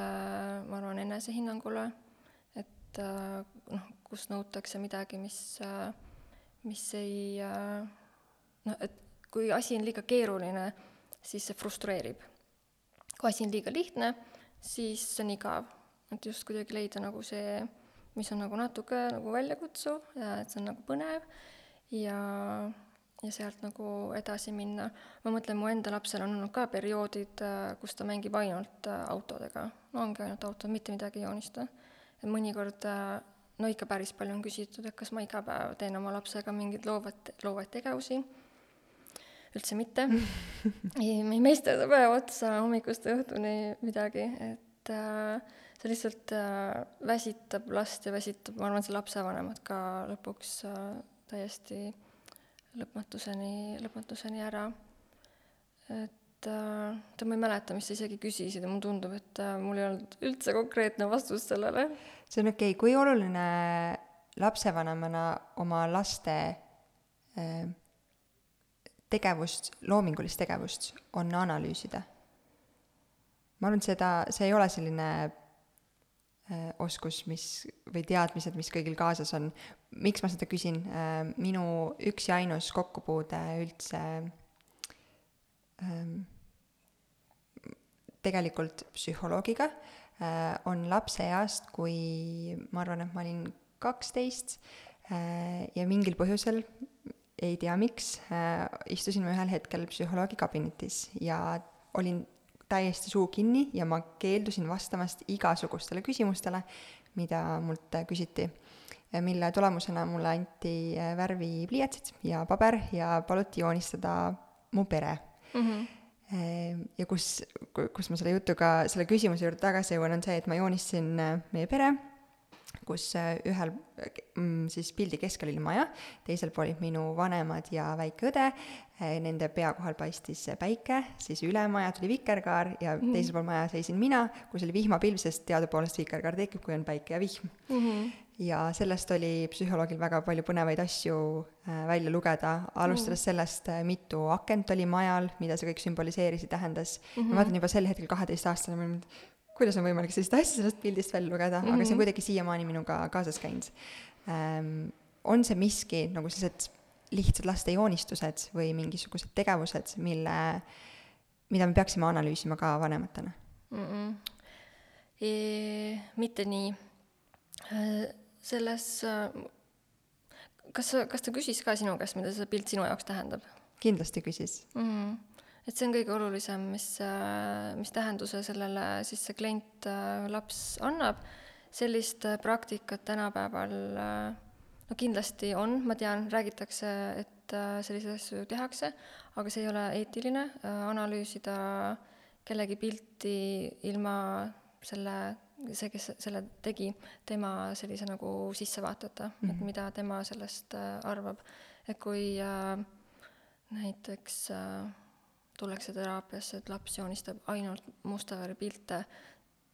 ma arvan, enesehinnangule, et noh, kus nõutakse midagi, mis, mis ei noh, et kui asi on liiga keeruline, siis see frustreerib. kui asi on liiga lihtne, siis see on igav. et just kuidagi leida nagu see, mis on nagu natuke nagu väljakutsuv ja et see on nagu põnev ja, ja sealt nagu edasi minna. ma mõtlen, mu enda lapsel on olnud ka perioodid, kus ta mängib ainult autodega. no ongi ainult autod, mitte midagi ei joonista. et mõnikord no ikka päris palju on küsitud, et kas ma iga päev teen oma lapsega mingeid loovad, loovaid tegevusi üldse mitte ei, me ei meistelda päev otsa hommikust õhtuni midagi, et äh, see lihtsalt äh, väsitab last ja väsitab, ma arvan, see lapsevanemad ka lõpuks äh, täiesti lõpmatuseni, lõpmatuseni ära. et äh, ma ei mäleta, mis sa isegi küsisid ja mulle tundub, et äh, mul ei olnud üldse konkreetne vastus sellele. see on okei okay., kui oluline lapsevanemana oma laste äh, tegevust, loomingulist tegevust on analüüsida. ma arvan, et seda, see ei ole selline oskus, mis, või teadmised, mis kõigil kaasas on. miks ma seda küsin äh,, minu üks ja ainus kokkupuude üldse äh, tegelikult psühholoogiga äh, on lapseeast, kui ma arvan, et ma olin kaksteist äh, ja mingil põhjusel ei tea miks äh,, istusin ma ühel hetkel psühholoogi kabinetis ja olin täiesti suu kinni ja ma keeldusin vastamast igasugustele küsimustele, mida mult küsiti. mille tulemusena mulle anti äh, värvipliiatsid ja paber ja paluti joonistada mu pere mm. -hmm ja kus, kus ma selle jutuga, selle küsimuse juurde tagasi jõuan, on see, et ma joonistasin äh, meie pere kus äh, ühel mm, siis pildi keskel oli maja, teisel pool olid minu vanemad ja väike õde, äh, nende pea kohal paistis päike, siis üle maja tuli vikerkaar ja mm -hmm. teisel pool maja seisin mina, kus oli vihmapilv, sest teadupoolest vikerkaar tekib, kui on päike ja vihm mm. -hmm. ja sellest oli psühholoogil väga palju põnevaid asju äh, välja lugeda, alustades mm -hmm. sellest, mitu akent oli majal, mida see kõik sümboliseeris ja tähendas mm. -hmm. ma vaatan juba sel hetkel kaheteistaastane, ma olin kuidas on võimalik sellist asja sellest pildist välja lugeda mm, -hmm. aga see on mhm. kuidagi siiamaani minuga kaasas käinud ähm,. on see miski nagu sellised lihtsad laste joonistused või mingisugused tegevused, mille, mida me peaksime analüüsima ka vanematena mm? -mm. E, mitte nii. Äh, selles, äh, kas, kas ta küsis ka sinu käest, mida see pilt sinu jaoks tähendab? kindlasti küsis mm. -hmm et see on kõige olulisem, mis, äh, mis tähenduse sellele siis see klient, äh, laps annab. sellist äh, praktikat tänapäeval no kindlasti on, ma tean, räägitakse, et selliseid asju tehakse, aga see ei ole eetiline, analüüsida kellegi pilti ilma selle see, kes selle tegi, tema sellise nagu sissevaateta mm, -hmm. et mida tema sellest arvab. et kui näiteks äh, tullakse teraapiasse, et laps joonistab ainult musta värvi pilte,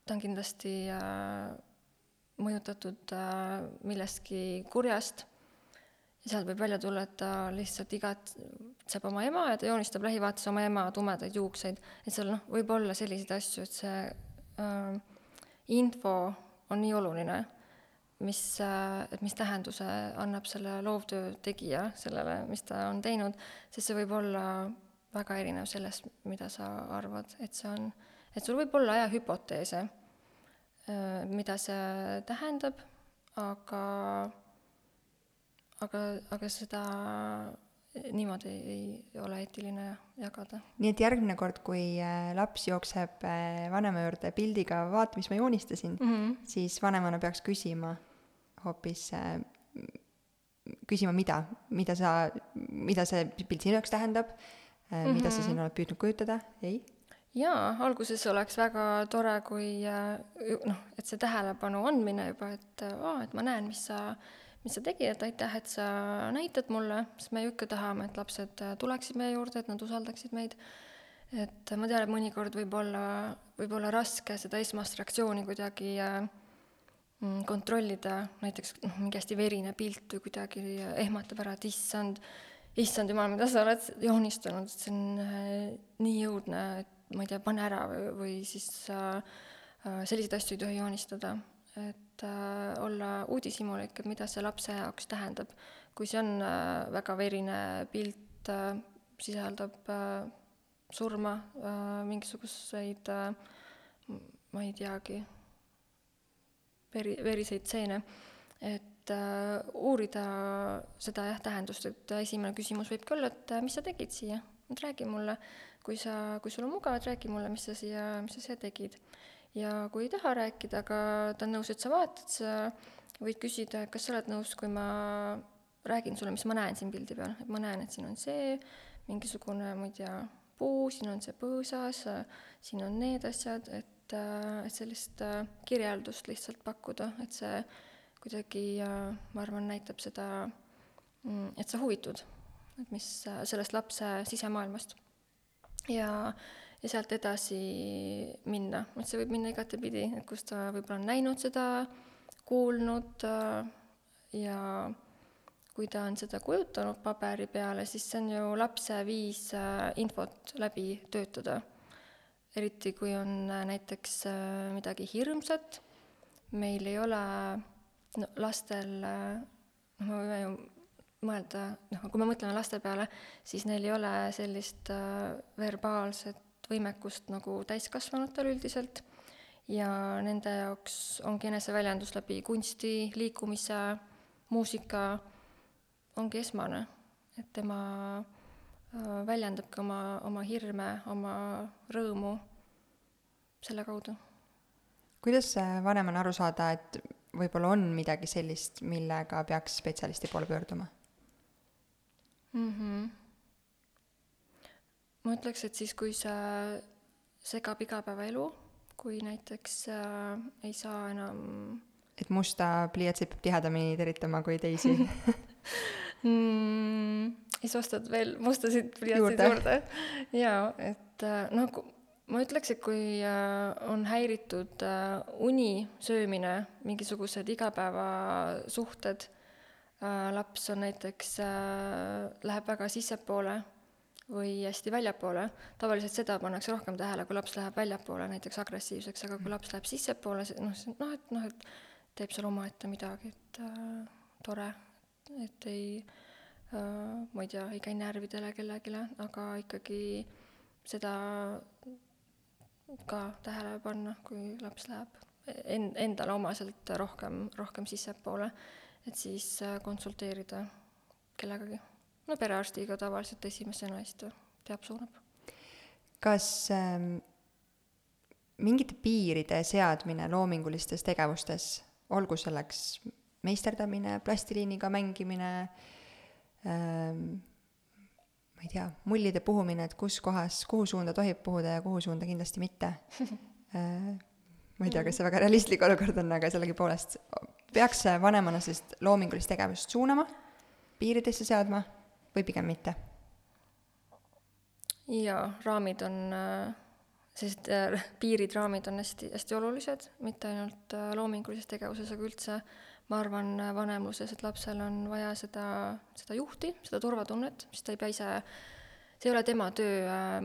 ta on kindlasti äh, mõjutatud äh, millestki kurjast. Ja sealt võib välja tulla, et ta lihtsalt igatseb oma ema ja ta joonistab lähivaates oma ema tumedaid juukseid. et seal noh, võib olla selliseid asju, et see äh, info on nii oluline, mis äh,, et mis tähenduse annab selle loovtöö tegija sellele, mis ta on teinud, sest see võib olla väga erinev sellest, mida sa arvad, et see on, et sul võib olla jah hüpoteese mida see tähendab, aga aga, aga seda niimoodi ei, ei ole eetiline jagada. nii et järgmine kord, kui äh, laps jookseb äh, vanema juurde pildiga, vaata, mis ma joonistasin mm, -hmm. siis vanemana peaks küsima hoopis, äh, küsima, mida, mida sa, mida see pilt sinu jaoks tähendab mm, -hmm. mida sa siin oled püüdnud kujutada, ei? jaa, alguses oleks väga tore, kui noh, et see tähelepanu andmine juba, et aa, et ma näen, mis sa mis sa tegid, et aitäh, et sa näitad mulle, sest me ju ikka tahame, et lapsed äh, tuleksid meie juurde, et nad usaldaksid meid. et ma tean, et mõnikord võib olla, võib olla raske seda esmast reaktsiooni kuidagi äh, mm, kontrollida, näiteks noh, mingi hästi verine pilt või kuidagi ehmatab ära, et issand, issand jumal, mida sa oled joonistanud, see on äh, nii jõudne, et ma ei tea, pane ära või, või siis äh, selliseid asju ei tohi joonistada et äh, olla uudishimulik, et mida see lapse jaoks tähendab. kui see on äh, väga verine pilt äh,, sisaldab äh, surma äh,, mingisuguseid äh, ma ei teagi, veri, veriseid stseene, et äh, uurida seda jah, tähendust, et esimene küsimus võibki olla, et äh, mis sa tegid siia, et räägi mulle, kui sa, kui sul on mugav, et räägi mulle, mis sa siia, mis sa siia tegid. Ja kui ei taha rääkida, aga ta on nõus, et sa vaatad, sa võid küsida, kas sa oled nõus, kui ma räägin sulle, mis ma näen siin pildi peal, et ma näen, et siin on see mingisugune, ma ei tea, puu, siin on see põõsas, siin on need asjad, et, et sellist kirjeldust lihtsalt pakkuda, et see kuidagi, ma arvan, näitab seda, mm, et sa huvitud, et mis sellest lapse sisemaailmast. ja ja sealt edasi minna, et see võib minna igatepidi, et kus ta võib-olla on näinud seda, kuulnud äh, ja kui ta on seda kujutanud paberi peale, siis see on ju lapse viis äh, infot läbi töötada. eriti kui on äh, näiteks midagi hirmsat, meil ei ole no lastel, noh, me võime ju mõelda, noh, kui me mõtleme laste peale, siis neil ei ole sellist verbaalset võimekust nagu täiskasvanutel üldiselt ja nende jaoks ongi eneseväljendus läbi kunsti, liikumise, muusika, ongi esmane, et tema äh, väljendabki oma, oma hirme, oma rõõmu selle kaudu. kuidas vanemana aru saada, et võib-olla on midagi sellist, millega peaks spetsialisti poole pöörduma mm? -hmm ma ütleks, et siis, kui see segab igapäevaelu, kui näiteks äh, ei saa enam et musta pliiatsit peab tihedamini teritama kui teisi mm,. siis ostad veel mustasid pliiatseid juurde, juurde.. jaa, et äh, noh, ma ütleks, et kui äh, on häiritud äh, uni, söömine, mingisugused igapäevasuhted äh,, laps on näiteks äh,, läheb väga sissepoole või hästi väljapoole. tavaliselt seda pannakse rohkem tähele, kui laps läheb väljapoole näiteks agressiivseks, aga kui laps läheb sissepoole, noh, noh, et noh, et teeb seal omaette midagi, et äh, tore, et ei äh,, ma ei tea, ei käi närvidele kellelegi, aga ikkagi seda ka tähele panna, kui laps läheb en-, endale omaselt rohkem, rohkem sissepoole, et siis äh, konsulteerida kellegagi no perearstiga tavaliselt esimesena siis ta teab, suunab. kas ähm, mingite piiride seadmine loomingulistes tegevustes, olgu selleks meisterdamine, plastiliniga mängimine ähm,, ma ei tea, mullide puhumine, et kus kohas, kuhu suunda tohib puhuda ja kuhu suunda kindlasti mitte äh,. ma ei tea, kas see väga realistlik olukord on, aga sellegipoolest peaks vanemana sellist loomingulist tegevust suunama, piiridesse seadma või pigem mitte? jaa, raamid on, sellised äh, piirid, raamid on hästi, hästi olulised, mitte ainult äh, loomingulises tegevuses, aga üldse ma arvan vanemluses, et lapsel on vaja seda, seda juhti, seda turvatunnet, siis ta ei pea ise, see ei ole tema töö äh,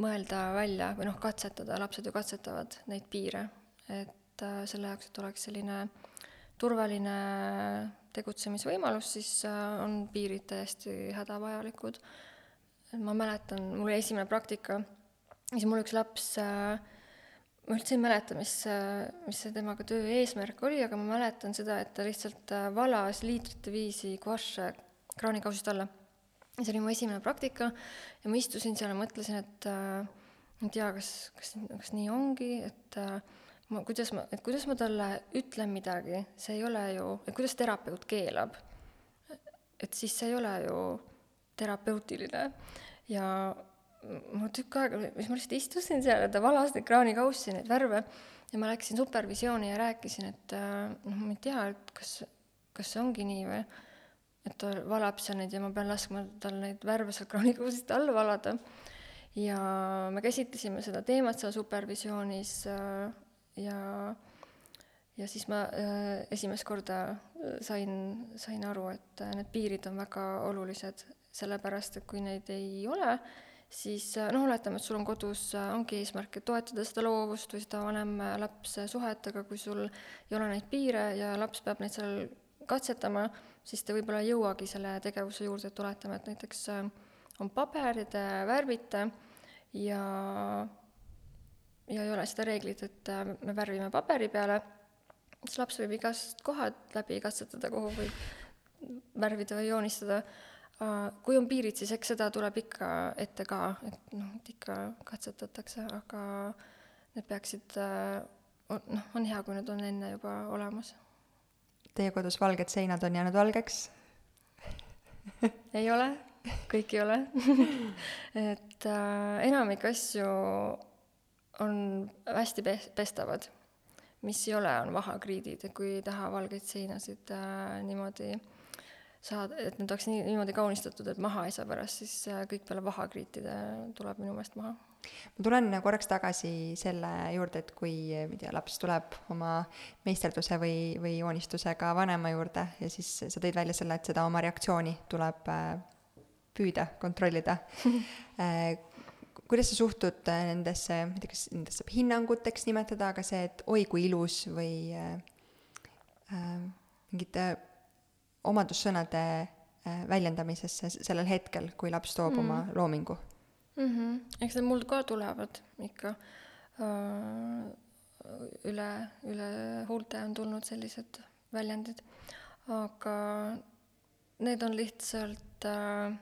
mõelda välja või noh, katsetada, lapsed ju katsetavad neid piire, et selle jaoks, et oleks selline turvaline tegutsemisvõimalus, siis on piirid täiesti hädavajalikud. Ma mäletan, mul oli esimene praktika, siis mul üks laps äh, ma üldse ei mäleta, mis, mis see temaga töö eesmärk oli, aga ma mäletan seda, et ta lihtsalt äh, valas liitrite viisi guašše kraanikausist alla. ja see oli mu esimene praktika ja ma istusin seal ja mõtlesin, et äh, ei tea, kas, kas, kas nii ongi, et äh, ma, kuidas ma, et kuidas ma talle ütlen midagi, see ei ole ju, et kuidas terapeut keelab. et siis see ei ole ju terapeutiline ja ma tükk aega, siis ma lihtsalt istusin seal ja ta valas neid kraanikaussi, neid värve ja ma läksin supervisiooni ja rääkisin, et äh, noh, ma ei tea, et kas, kas see ongi nii või, et ta valab seal neid ja ma pean laskma tal neid värve sealt kraanikausist alla valada. ja me käsitlesime seda teemat seal supervisioonis äh, ja ja siis ma äh, esimest korda sain, sain aru, et need piirid on väga olulised sellepärast et kui neid ei ole, siis noh, oletame, et sul on kodus, ongi eesmärk, et toetada seda loovust või seda vanem-lapse suhet, aga kui sul ei ole neid piire ja laps peab neid seal katsetama, siis ta võib-olla ei jõuagi selle tegevuse juurde, et oletame, et näiteks äh, on paber ja te värvite ja ja ei ole seda reeglit, et äh, me värvime paberi peale, siis laps võib igast kohad läbi katsetada, kuhu võib värvida või joonistada. Äh, kui on piirid, siis eks seda tuleb ikka ette ka, et noh, et ikka katsetatakse, aga need peaksid, äh, noh, on hea, kui need on enne juba olemas. Teie kodus valged seinad on jäänud valgeks ei ole, kõik ei ole et äh, enamik asju on hästi pe-, pestavad. mis ei ole, on vahakriidid, kui ei taha valgeid seinasid äh, niimoodi äh, saada, et need oleks nii, niimoodi kaunistatud, et maha ei saa pärast, siis äh, kõik peale vahakriitide tuleb minu meelest maha. ma tulen korraks tagasi selle juurde, et kui, ma ei tea, laps tuleb oma meisterduse või, või joonistusega vanema juurde ja siis sa tõid välja selle, et seda oma reaktsiooni tuleb äh, püüda kontrollida äh, kuidas sa suhtud nendesse, ma ei tea, kas nendest saab hinnanguteks nimetada, aga see, et oi kui ilus või äh, mingite omadussõnade äh, väljendamisesse sellel hetkel, kui laps toob mm. oma loomingu mm. -hmm. eks need mul ka tulevad ikka uh, üle, üle huulte on tulnud sellised väljendid, aga need on lihtsalt uh,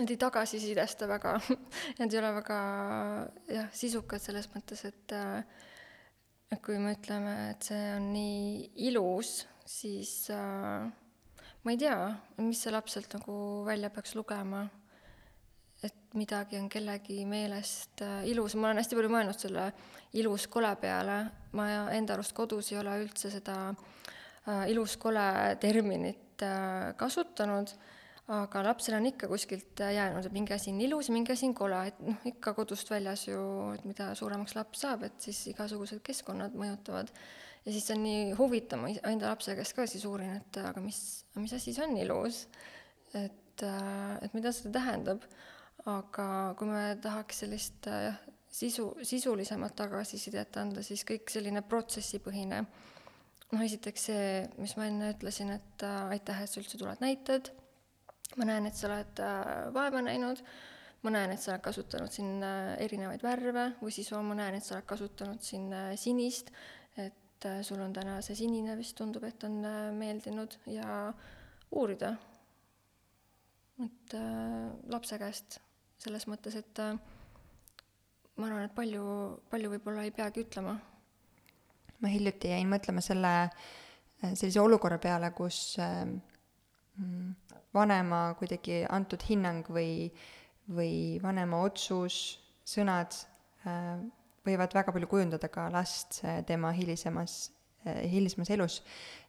Nad ei tagasisidesta väga Nad ei ole väga jah, sisukad selles mõttes, et et kui me ütleme, et see on nii ilus, siis äh, ma ei tea, mis see laps sealt nagu välja peaks lugema. et midagi on kellegi meelest äh, ilus, ma olen hästi palju mõelnud selle ilus-kole peale, ma enda arust kodus ei ole üldse seda äh, ilus-kole terminit äh, kasutanud, aga lapsel on ikka kuskilt jäänud, et mingi asi on ilus mingi asi on kole, et noh, ikka kodust väljas ju, et mida suuremaks laps saab, et siis igasugused keskkonnad mõjutavad ja siis on nii huvitav, ma enda lapse käest ka siis uurin, et aga mis, mis asi see on ilus. et, äh, et mida see tähendab. aga kui me tahaks sellist jah, sisu, sisulisemat tagasisidet anda, siis kõik selline protsessipõhine. noh, esiteks see, mis ma enne ütlesin, et äh, aitäh, et sa üldse tuled, näitad. ma näen, et sa oled äh, vaeva näinud ma näen, et sa oled kasutanud siin erinevaid värve või siis ma näen, et sa oled kasutanud siin sinist, et äh, sul on täna see sinine vist tundub, et on äh, meeldinud ja uurida. et äh, lapse käest selles mõttes, et äh, ma arvan, et palju, palju võib-olla ei peagi ütlema. ma hiljuti jäin mõtlema selle, äh, sellise olukorra peale, kus äh, mm, vanema kuidagi antud hinnang või, või vanema otsus, sõnad äh, võivad väga palju kujundada ka last äh, tema hilisemas, hilisemas elus.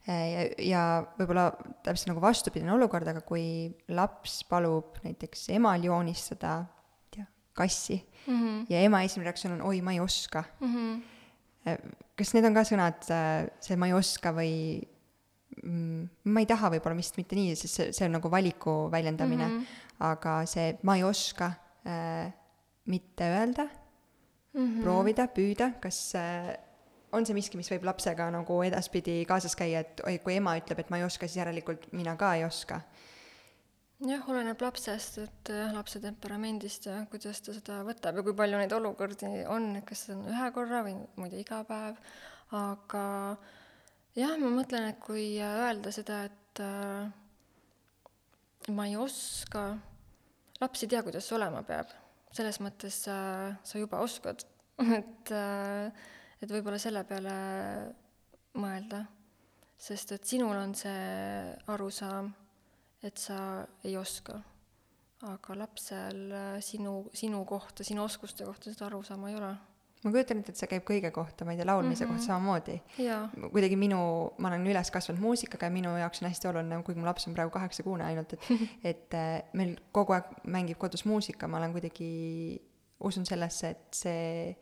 ja, ja võib-olla täpselt nagu vastupidine olukord, aga kui laps palub näiteks emal joonistada, ei tea, kassi mm -hmm. ja ema esimene reaktsioon on oi, ma ei oska mm. -hmm. kas need on ka sõnad, see ma ei oska või mm, ma ei taha võib-olla vist mitte nii, sest see, see on nagu valiku väljendamine mm, -hmm. aga see ma ei oska äh, mitte öelda mm, -hmm. proovida, püüda, kas äh, on see miski, mis võib lapsega nagu edaspidi kaasas käia, et oi, kui ema ütleb, et ma ei oska, siis järelikult mina ka ei oska? jah, oleneb lapsest, et jah, lapse temperamendist ja kuidas ta seda võtab ja kui palju neid olukordi on, et kas see on ühe korra või muidu iga päev, aga jah, ma mõtlen, et kui öelda seda, et äh, ma ei oska, laps ei tea, kuidas olema peab selles mõttes sa, sa juba oskad, et, et võib-olla selle peale mõelda. sest et sinul on see arusaam, et sa ei oska. aga lapsel sinu, sinu kohta, sinu oskuste kohta seda arusaama ei ole ma kujutan ette, et see käib kõige kohta, ma ei tea, laulmise mm -hmm. kohta samamoodi. kuidagi minu, ma olen üles kasvanud muusikaga ja minu jaoks on hästi oluline, kuigi mu laps on praegu kaheksakuune ainult, et et äh, meil kogu aeg mängib kodus muusika, ma olen kuidagi, usun sellesse, et see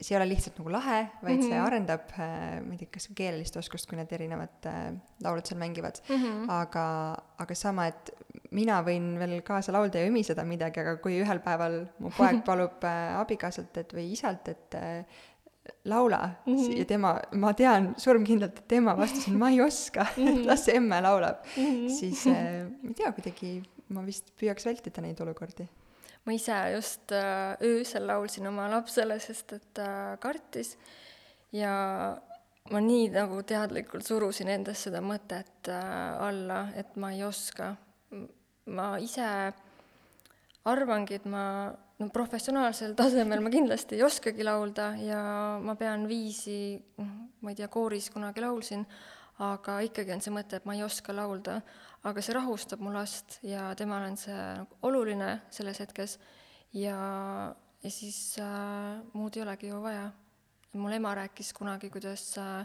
see ei ole lihtsalt nagu lahe, vaid mm -hmm. see mhm. arendab äh,, ma ei tea, kas keelelist oskust, kui need erinevad äh, laulud seal mängivad mm. -hmm. aga, aga sama, et mina võin veel kaasa laulda ja ümiseda midagi, aga kui ühel päeval mu poeg palub äh, abikaasalt, et või isalt, et äh, laula mm -hmm. ja tema, ma tean surmkindlalt, et tema vastas, et ma ei oska mm, -hmm. las see emme laulab mm, -hmm. siis äh, ma ei tea, kuidagi ma vist püüaks vältida neid olukordi ma ise just äh, öösel laulsin oma lapsele, sest et ta kartis ja ma nii nagu teadlikult surusin endas seda mõtet äh, alla, et ma ei oska. Ma ise arvangi, et ma no professionaalsel tasemel ma kindlasti ei oskagi laulda ja ma pean viisi, noh, ma ei tea, kooris kunagi laulsin, aga ikkagi on see mõte, et ma ei oska laulda aga see rahustab mu last ja temale on see nagu oluline selles hetkes ja, ja siis äh, muud ei olegi ju vaja. mul ema rääkis kunagi, kuidas äh,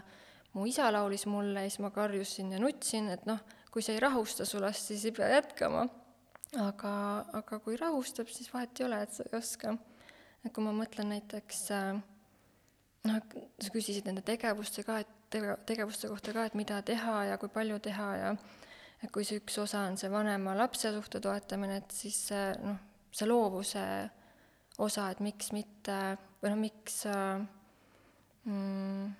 mu isa laulis mulle ja siis ma karjusin ja nutsin, et noh, kui see ei rahusta su last, siis ei pea jätkama. aga, aga kui rahustab, siis vahet ei ole, et sa ei oska. et kui ma mõtlen näiteks äh, noh, sa küsisid nende tegevuste ka, et tege-, tegevuste kohta ka, et mida teha ja kui palju teha ja et kui see üks osa on see vanema-lapse suhte toetamine, et siis noh, see loovuse osa, et miks mitte, või noh, miks äh, mm,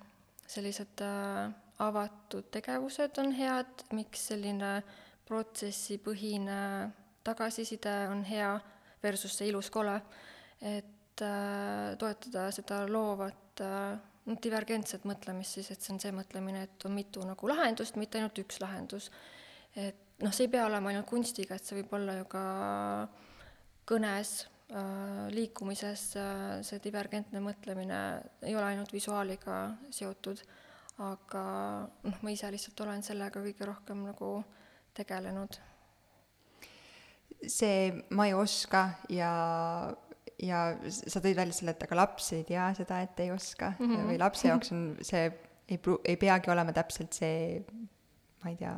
sellised äh, avatud tegevused on head, miks selline protsessipõhine tagasiside on hea versus see ilus kole, et äh, toetada seda loovat äh, noh, divergentset mõtlemist siis, et see on see mõtlemine, et on mitu nagu lahendust, mitte ainult üks lahendus. Et noh, see ei pea olema ainult kunstiga, et see võib olla ju ka kõnes äh,, liikumises äh,, see divergentne mõtlemine ei ole ainult visuaaliga seotud, aga noh, ma ise lihtsalt olen sellega kõige rohkem nagu tegelenud. see ma ei oska ja ja sa tõid välja selle, et aga laps ei tea seda, et ei oska mm -hmm. või lapse jaoks on see, ei pru-, ei peagi olema täpselt see, ma ei tea,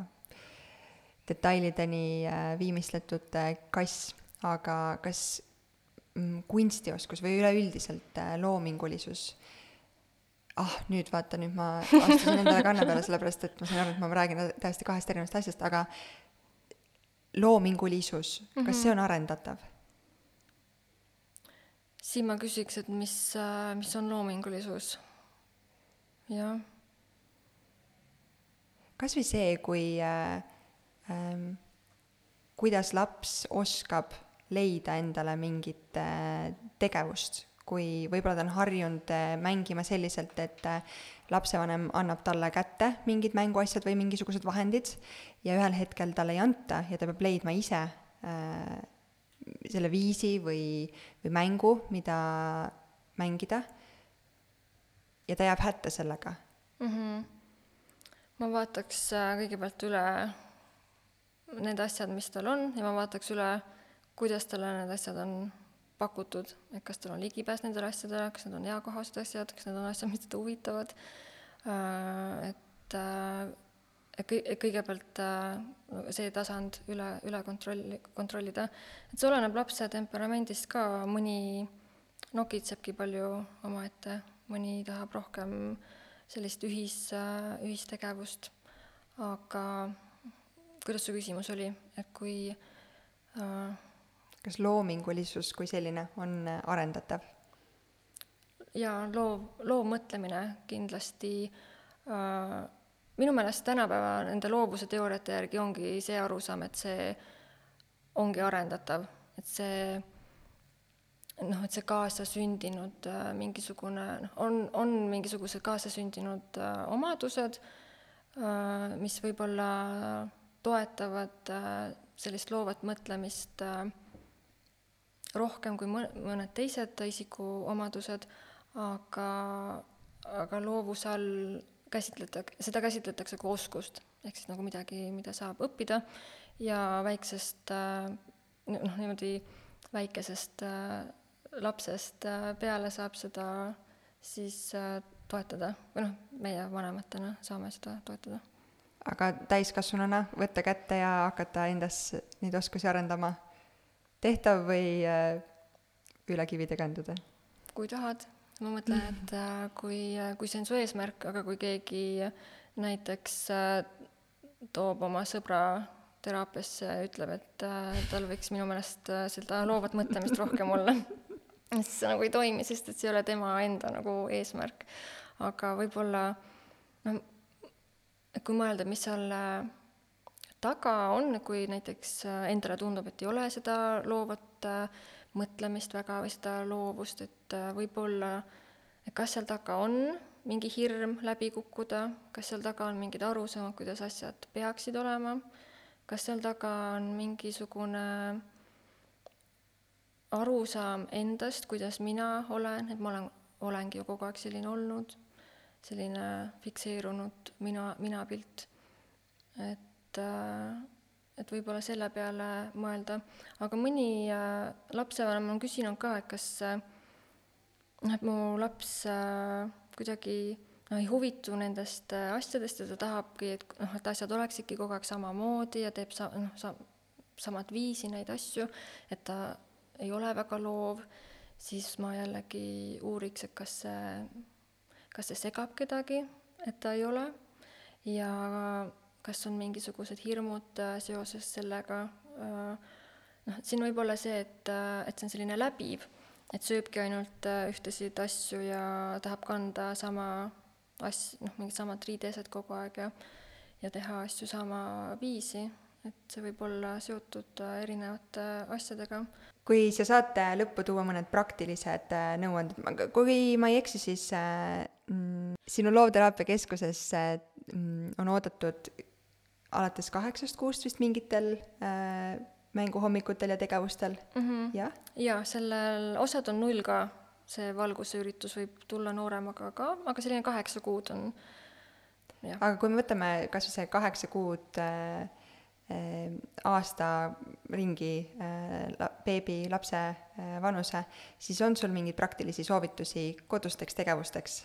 detailideni äh, viimistletud äh, kass, aga kas mm, kunstioskus või üleüldiselt äh, loomingulisus ah, nüüd vaata, nüüd ma astusin endale kanna peale, sellepärast et ma sain aru, et ma räägin täiesti kahest erinevast asjast, aga loomingulisus mm, -hmm. kas see on arendatav? siin ma küsiks, et mis, mis on loomingulisus? jah. kas või see, kui äh, ähm, kuidas laps oskab leida endale mingit äh, tegevust, kui võib-olla ta on harjunud äh, mängima selliselt, et äh, lapsevanem annab talle kätte mingid mänguasjad või mingisugused vahendid ja ühel hetkel talle ei anta ja ta peab leidma ise äh, selle viisi või, või mängu, mida mängida. ja ta jääb hätta sellega mm. -hmm. ma vaataks kõigepealt üle need asjad, mis tal on ja ma vaataks üle, kuidas talle need asjad on pakutud, et kas tal on ligipääs nendele asjadele, kas need on eakohased asjad, kas need on asjad, mis teda huvitavad, et et kõi-, kõigepealt see tasand üle, üle kontrolli, kontrollida. et see oleneb lapse temperamendist ka, mõni nokitsebki palju omaette, mõni tahab rohkem sellist ühis, ühistegevust, aga kuidas su küsimus oli, et kui äh, kas loomingulisus kui selline on äh, arendatav? jaa, loov, loovmõtlemine kindlasti äh, minu meelest tänapäeva nende loovuse teooriate järgi ongi see arusaam, et see ongi arendatav, et see noh, et see kaasasündinud äh, mingisugune noh, on, on mingisugused kaasasündinud äh, omadused äh,, mis võib-olla toetavad äh, sellist loovat mõtlemist äh, rohkem kui mõned teised isikuomadused, aga, aga loovuse all käsitletakse, seda käsitletakse kui oskust, ehk siis nagu midagi, mida saab õppida ja väiksest noh, niimoodi väikesest lapsest peale saab seda siis toetada. Või noh, meie vanematena saame seda toetada. aga täiskasvanuna võtta kätte ja hakata endas neid oskusi arendama tehtav või äh, üle kivide känduda? kui tahad, ma mõtlen, et äh, kui, äh, kui see on su eesmärk, aga kui keegi näiteks toob oma sõbra teraapiasse ja ütleb, et tal võiks minu meelest seda loovat mõtlemist rohkem olla, siis see nagu ei toimi, sest et see ei ole tema enda nagu eesmärk. aga võib-olla noh, kui mõelda, mis seal taga on, kui näiteks äh, endale tundub, et ei ole seda loovat äh, mõtlemist väga või seda loovust, et äh, võib-olla, et kas seal taga on mingi hirm läbi kukkuda, kas seal taga on mingid arusaamad, kuidas asjad peaksid olema, kas seal taga on mingisugune arusaam endast, kuidas mina olen, et ma olen, olengi ju kogu aeg selline olnud, selline fikseerunud mina, minapilt, et et, äh, et võib-olla selle peale mõelda. aga mõni äh, lapsevanem on küsinud ka, et kas noh, et mu laps kuidagi noh, ei huvitu nendest asjadest ja ta tahabki, et noh, et asjad oleksidki kogu aeg samamoodi ja teeb sa-, noh, sa-, samat viisi neid asju, et ta ei ole väga loov, siis ma jällegi uuriks, et kas see, kas see segab kedagi, et ta ei ole, ja kas on mingisugused hirmud äh, seoses sellega, äh, noh, siin võib olla see, et, äh, et see on selline läbiv, et sööbki ainult ühtesid asju ja tahab kanda sama as-, noh, mingit samat riideeset kogu aeg ja ja teha asju sama viisi, et see võib olla seotud erinevate asjadega. kui sa saad lõppu tuua mõned praktilised nõuanded, kui ma ei eksi, siis mm, sinu Loovteraapia Keskuses mm, on oodatud alates kaheksast kuust vist mingitel äh, mänguhommikutel ja tegevustel mm, -hmm. jah? jaa, sellel, osad on null ka, see valguseüritus võib tulla nooremaga ka, aga selline kaheksa kuud on aga kui me võtame kas või see kaheksa kuud äh, äh, aasta ringi äh, beebi, lapse äh, vanuse, siis on sul mingeid praktilisi soovitusi kodusteks tegevusteks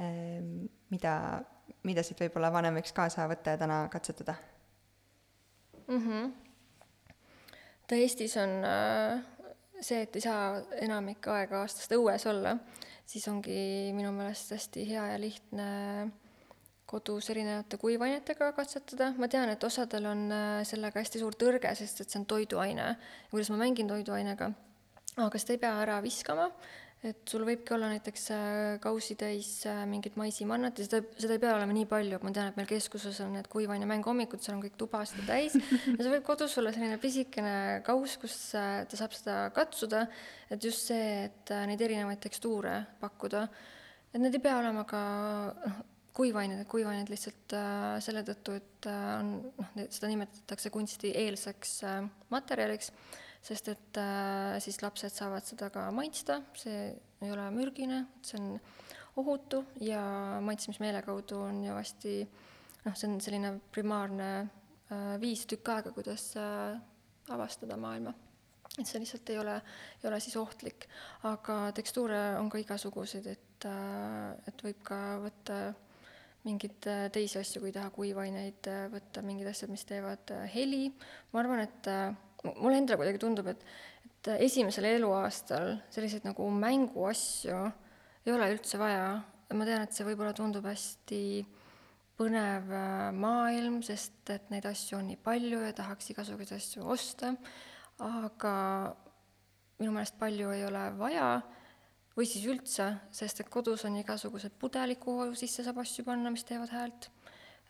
äh,, mida mida siit võib-olla vanem võiks kaasa võtta ja täna katsetada mm? -hmm. ta Eestis on äh, see, et ei saa enamik aega aastast õues olla, siis ongi minu meelest hästi hea ja lihtne kodus erinevate kuivainetega katsetada, ma tean, et osadel on äh, sellega hästi suur tõrge, sest et see on toiduaine, kuidas ma mängin toiduainega, aga seda ei pea ära viskama, et sul võibki olla näiteks äh, kausitäis äh, mingit maisimannat ja seda, seda ei pea olema nii palju, ma tean, et meil keskuses on need kuivaine mänguhommikud, seal on kõik tuba seda täis. Ja see võib kodus olla selline pisikene kauss, kus äh, ta saab seda katsuda, et just see, et neid erinevaid tekstuure pakkuda, et need ei pea olema ka noh, kuivained, et kuivained lihtsalt äh, selle tõttu, et äh, on noh, seda nimetatakse kunstieelseks äh, materjaliks sest et äh, siis lapsed saavad seda ka maitsta, see ei ole mürgine, see on ohutu ja maitsmismeele kaudu on ju hästi noh, see on selline primaarne äh, viis tükk aega, kuidas äh, avastada maailma. et see lihtsalt ei ole, ei ole siis ohtlik. aga tekstuure on ka igasuguseid, et, et võib ka võtta mingeid teisi asju, kui taha kuivaineid võtta, mingid asjad, mis teevad heli. ma arvan, et mulle endale kuidagi tundub, et, et esimesel eluaastal selliseid nagu mänguasju ei ole üldse vaja. ma tean, et see võib-olla tundub hästi põnev maailm, sest et neid asju on nii palju ja tahaks igasuguseid asju osta. Aga minu meelest palju ei ole vaja. Või siis üldse, sest et kodus on igasugused pudelid, kuhu sisse saab asju panna, mis teevad häält.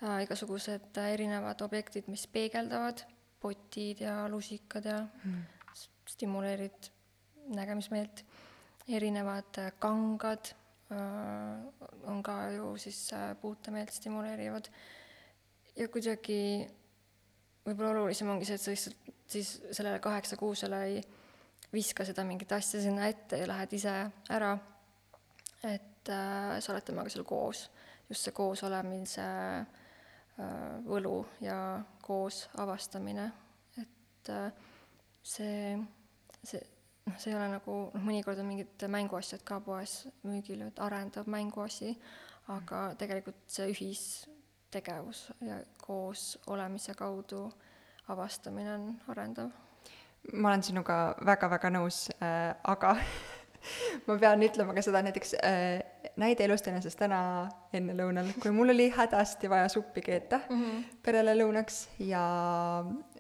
Äh,, igasugused erinevad objektid, mis peegeldavad, potid ja lusikad ja mm. stimuleerid nägemismeelt, erinevad äh, kangad äh, on ka ju siis äh, puutemeelt stimuleerivad ja kuidagi võib-olla olulisem ongi see, et sa lihtsalt siis sellele kaheksakuusele ei viska seda mingit asja sinna ette ja lähed ise ära. et äh, sa oled temaga seal koos, just see koos olemise äh, võlu ja koos avastamine, et äh, see, see noh, see ei ole nagu, noh, mõnikord on mingid mänguasjad ka poes müügil, et arendav mänguasi, aga tegelikult see ühistegevus ja koos olemise kaudu äh, avastamine on arendav. ma olen sinuga väga-väga nõus äh,, aga ma pean ütlema ka seda näiteks äh, näide elust enesest täna enne lõunal, kui mul oli hädasti vaja suppi keeta mm -hmm. perele lõunaks ja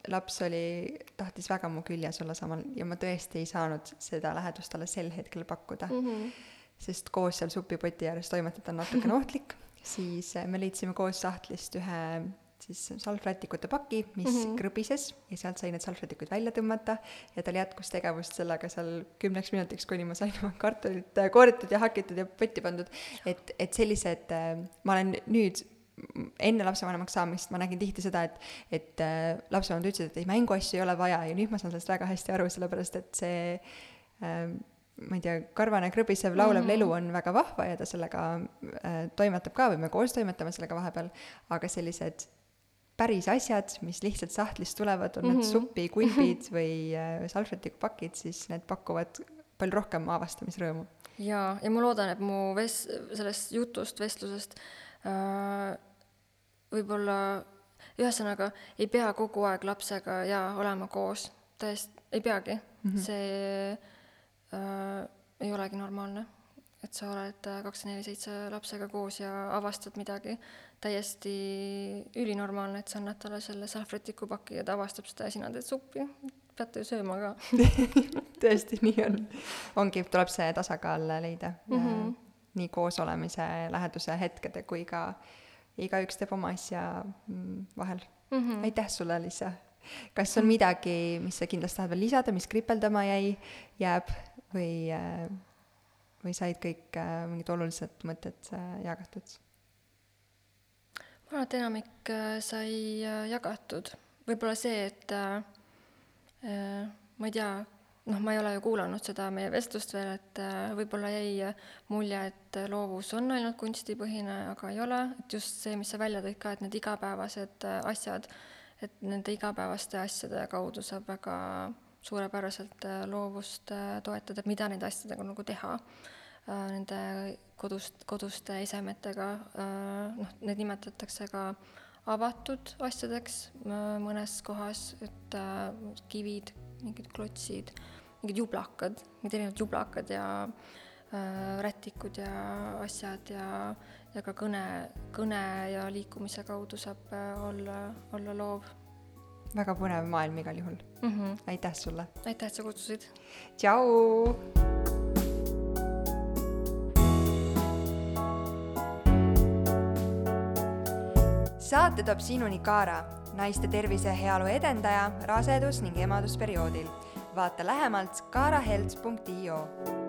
laps oli, tahtis väga mu küljes olla samal ja ma tõesti ei saanud seda lähedust talle sel hetkel pakkuda mm. -hmm. sest koos seal supipoti ääres toimetada on natukene ohtlik, siis äh, me leidsime koos sahtlist ühe siis salvrätikute paki, mis mm -hmm. krõbises ja sealt sai need salvrätikud välja tõmmata ja tal jätkus tegevust sellega seal kümneks minutiks, kuni ma sain oma kartulit äh, kooritud ja hakitud ja potti pandud. et, et sellised, äh, ma olen nüüd enne lapsevanemaks saamist ma nägin tihti seda, et, et äh, lapsevanemad ütlesid, et ei, mänguasju ei ole vaja ja nüüd ma saan sellest väga hästi aru, sellepärast et see äh, ma ei tea, karvane krõbisev laulev mm lelu on väga vahva ja ta sellega äh, toimetab ka või me koos toimetame sellega vahepeal, aga sellised päris asjad, mis lihtsalt sahtlist tulevad, on mm -hmm. need mhm. supikulbid või äh, salvrätikupakid, siis need pakuvad palju rohkem avastamisrõõmu. jaa, ja ma loodan, et mu ves-, sellest jutust, vestlusest äh, võib-olla ühesõnaga, ei pea kogu aeg lapsega jaa, olema koos, täiesti, ei peagi mm. -hmm. see äh, ei olegi normaalne et sa oled äh, kakskümmend neli seitse lapsega koos ja avastad midagi, täiesti ülinormaalne, et sa annad talle selle salvrätikupaki ja ta avastab seda ja sina teed suppi, peate ju sööma ka tõesti, nii on. ongi, tuleb see tasakaal leida mm -hmm. nii koosolemise, läheduse hetkede kui ka igaüks teeb oma asja mm, vahel mm. -hmm. aitäh sulle, Liisa! kas on midagi, mis sa kindlasti tahad veel lisada, mis kripeldama jäi, jääb või äh, või said kõik äh, mingid olulised mõtted äh, jagatud? ma arvan, et enamik äh, sai jagatud. võib-olla see, et äh, ma ei tea, noh, ma ei ole ju kuulanud seda meie vestlust veel, et äh, võib-olla jäi mulje, et loovus on ainult kunstipõhine, aga ei ole, et just see, mis sa välja tõid ka, et need igapäevased asjad, et nende igapäevaste asjade kaudu saab väga suurepäraselt äh, loovust äh, toetada, mida nende asjadega nagu teha, äh, nende kodust, koduste esemetega, noh, need nimetatakse ka avatud asjadeks mõnes kohas, et kivid, mingid klotsid, mingid jublakad, mingid erinevad jublakad ja rätikud ja asjad ja, ja ka kõne, kõne ja liikumise kaudu saab olla, olla loov väga põnev maailm igal juhul mm. -hmm. aitäh sulle. aitäh, et sa kutsusid. tšau. saate toob sinuni Kaara, naiste tervise ja heaolu edendaja rasedus- ning emadusperioodil. vaata lähemalt kaarahealth.io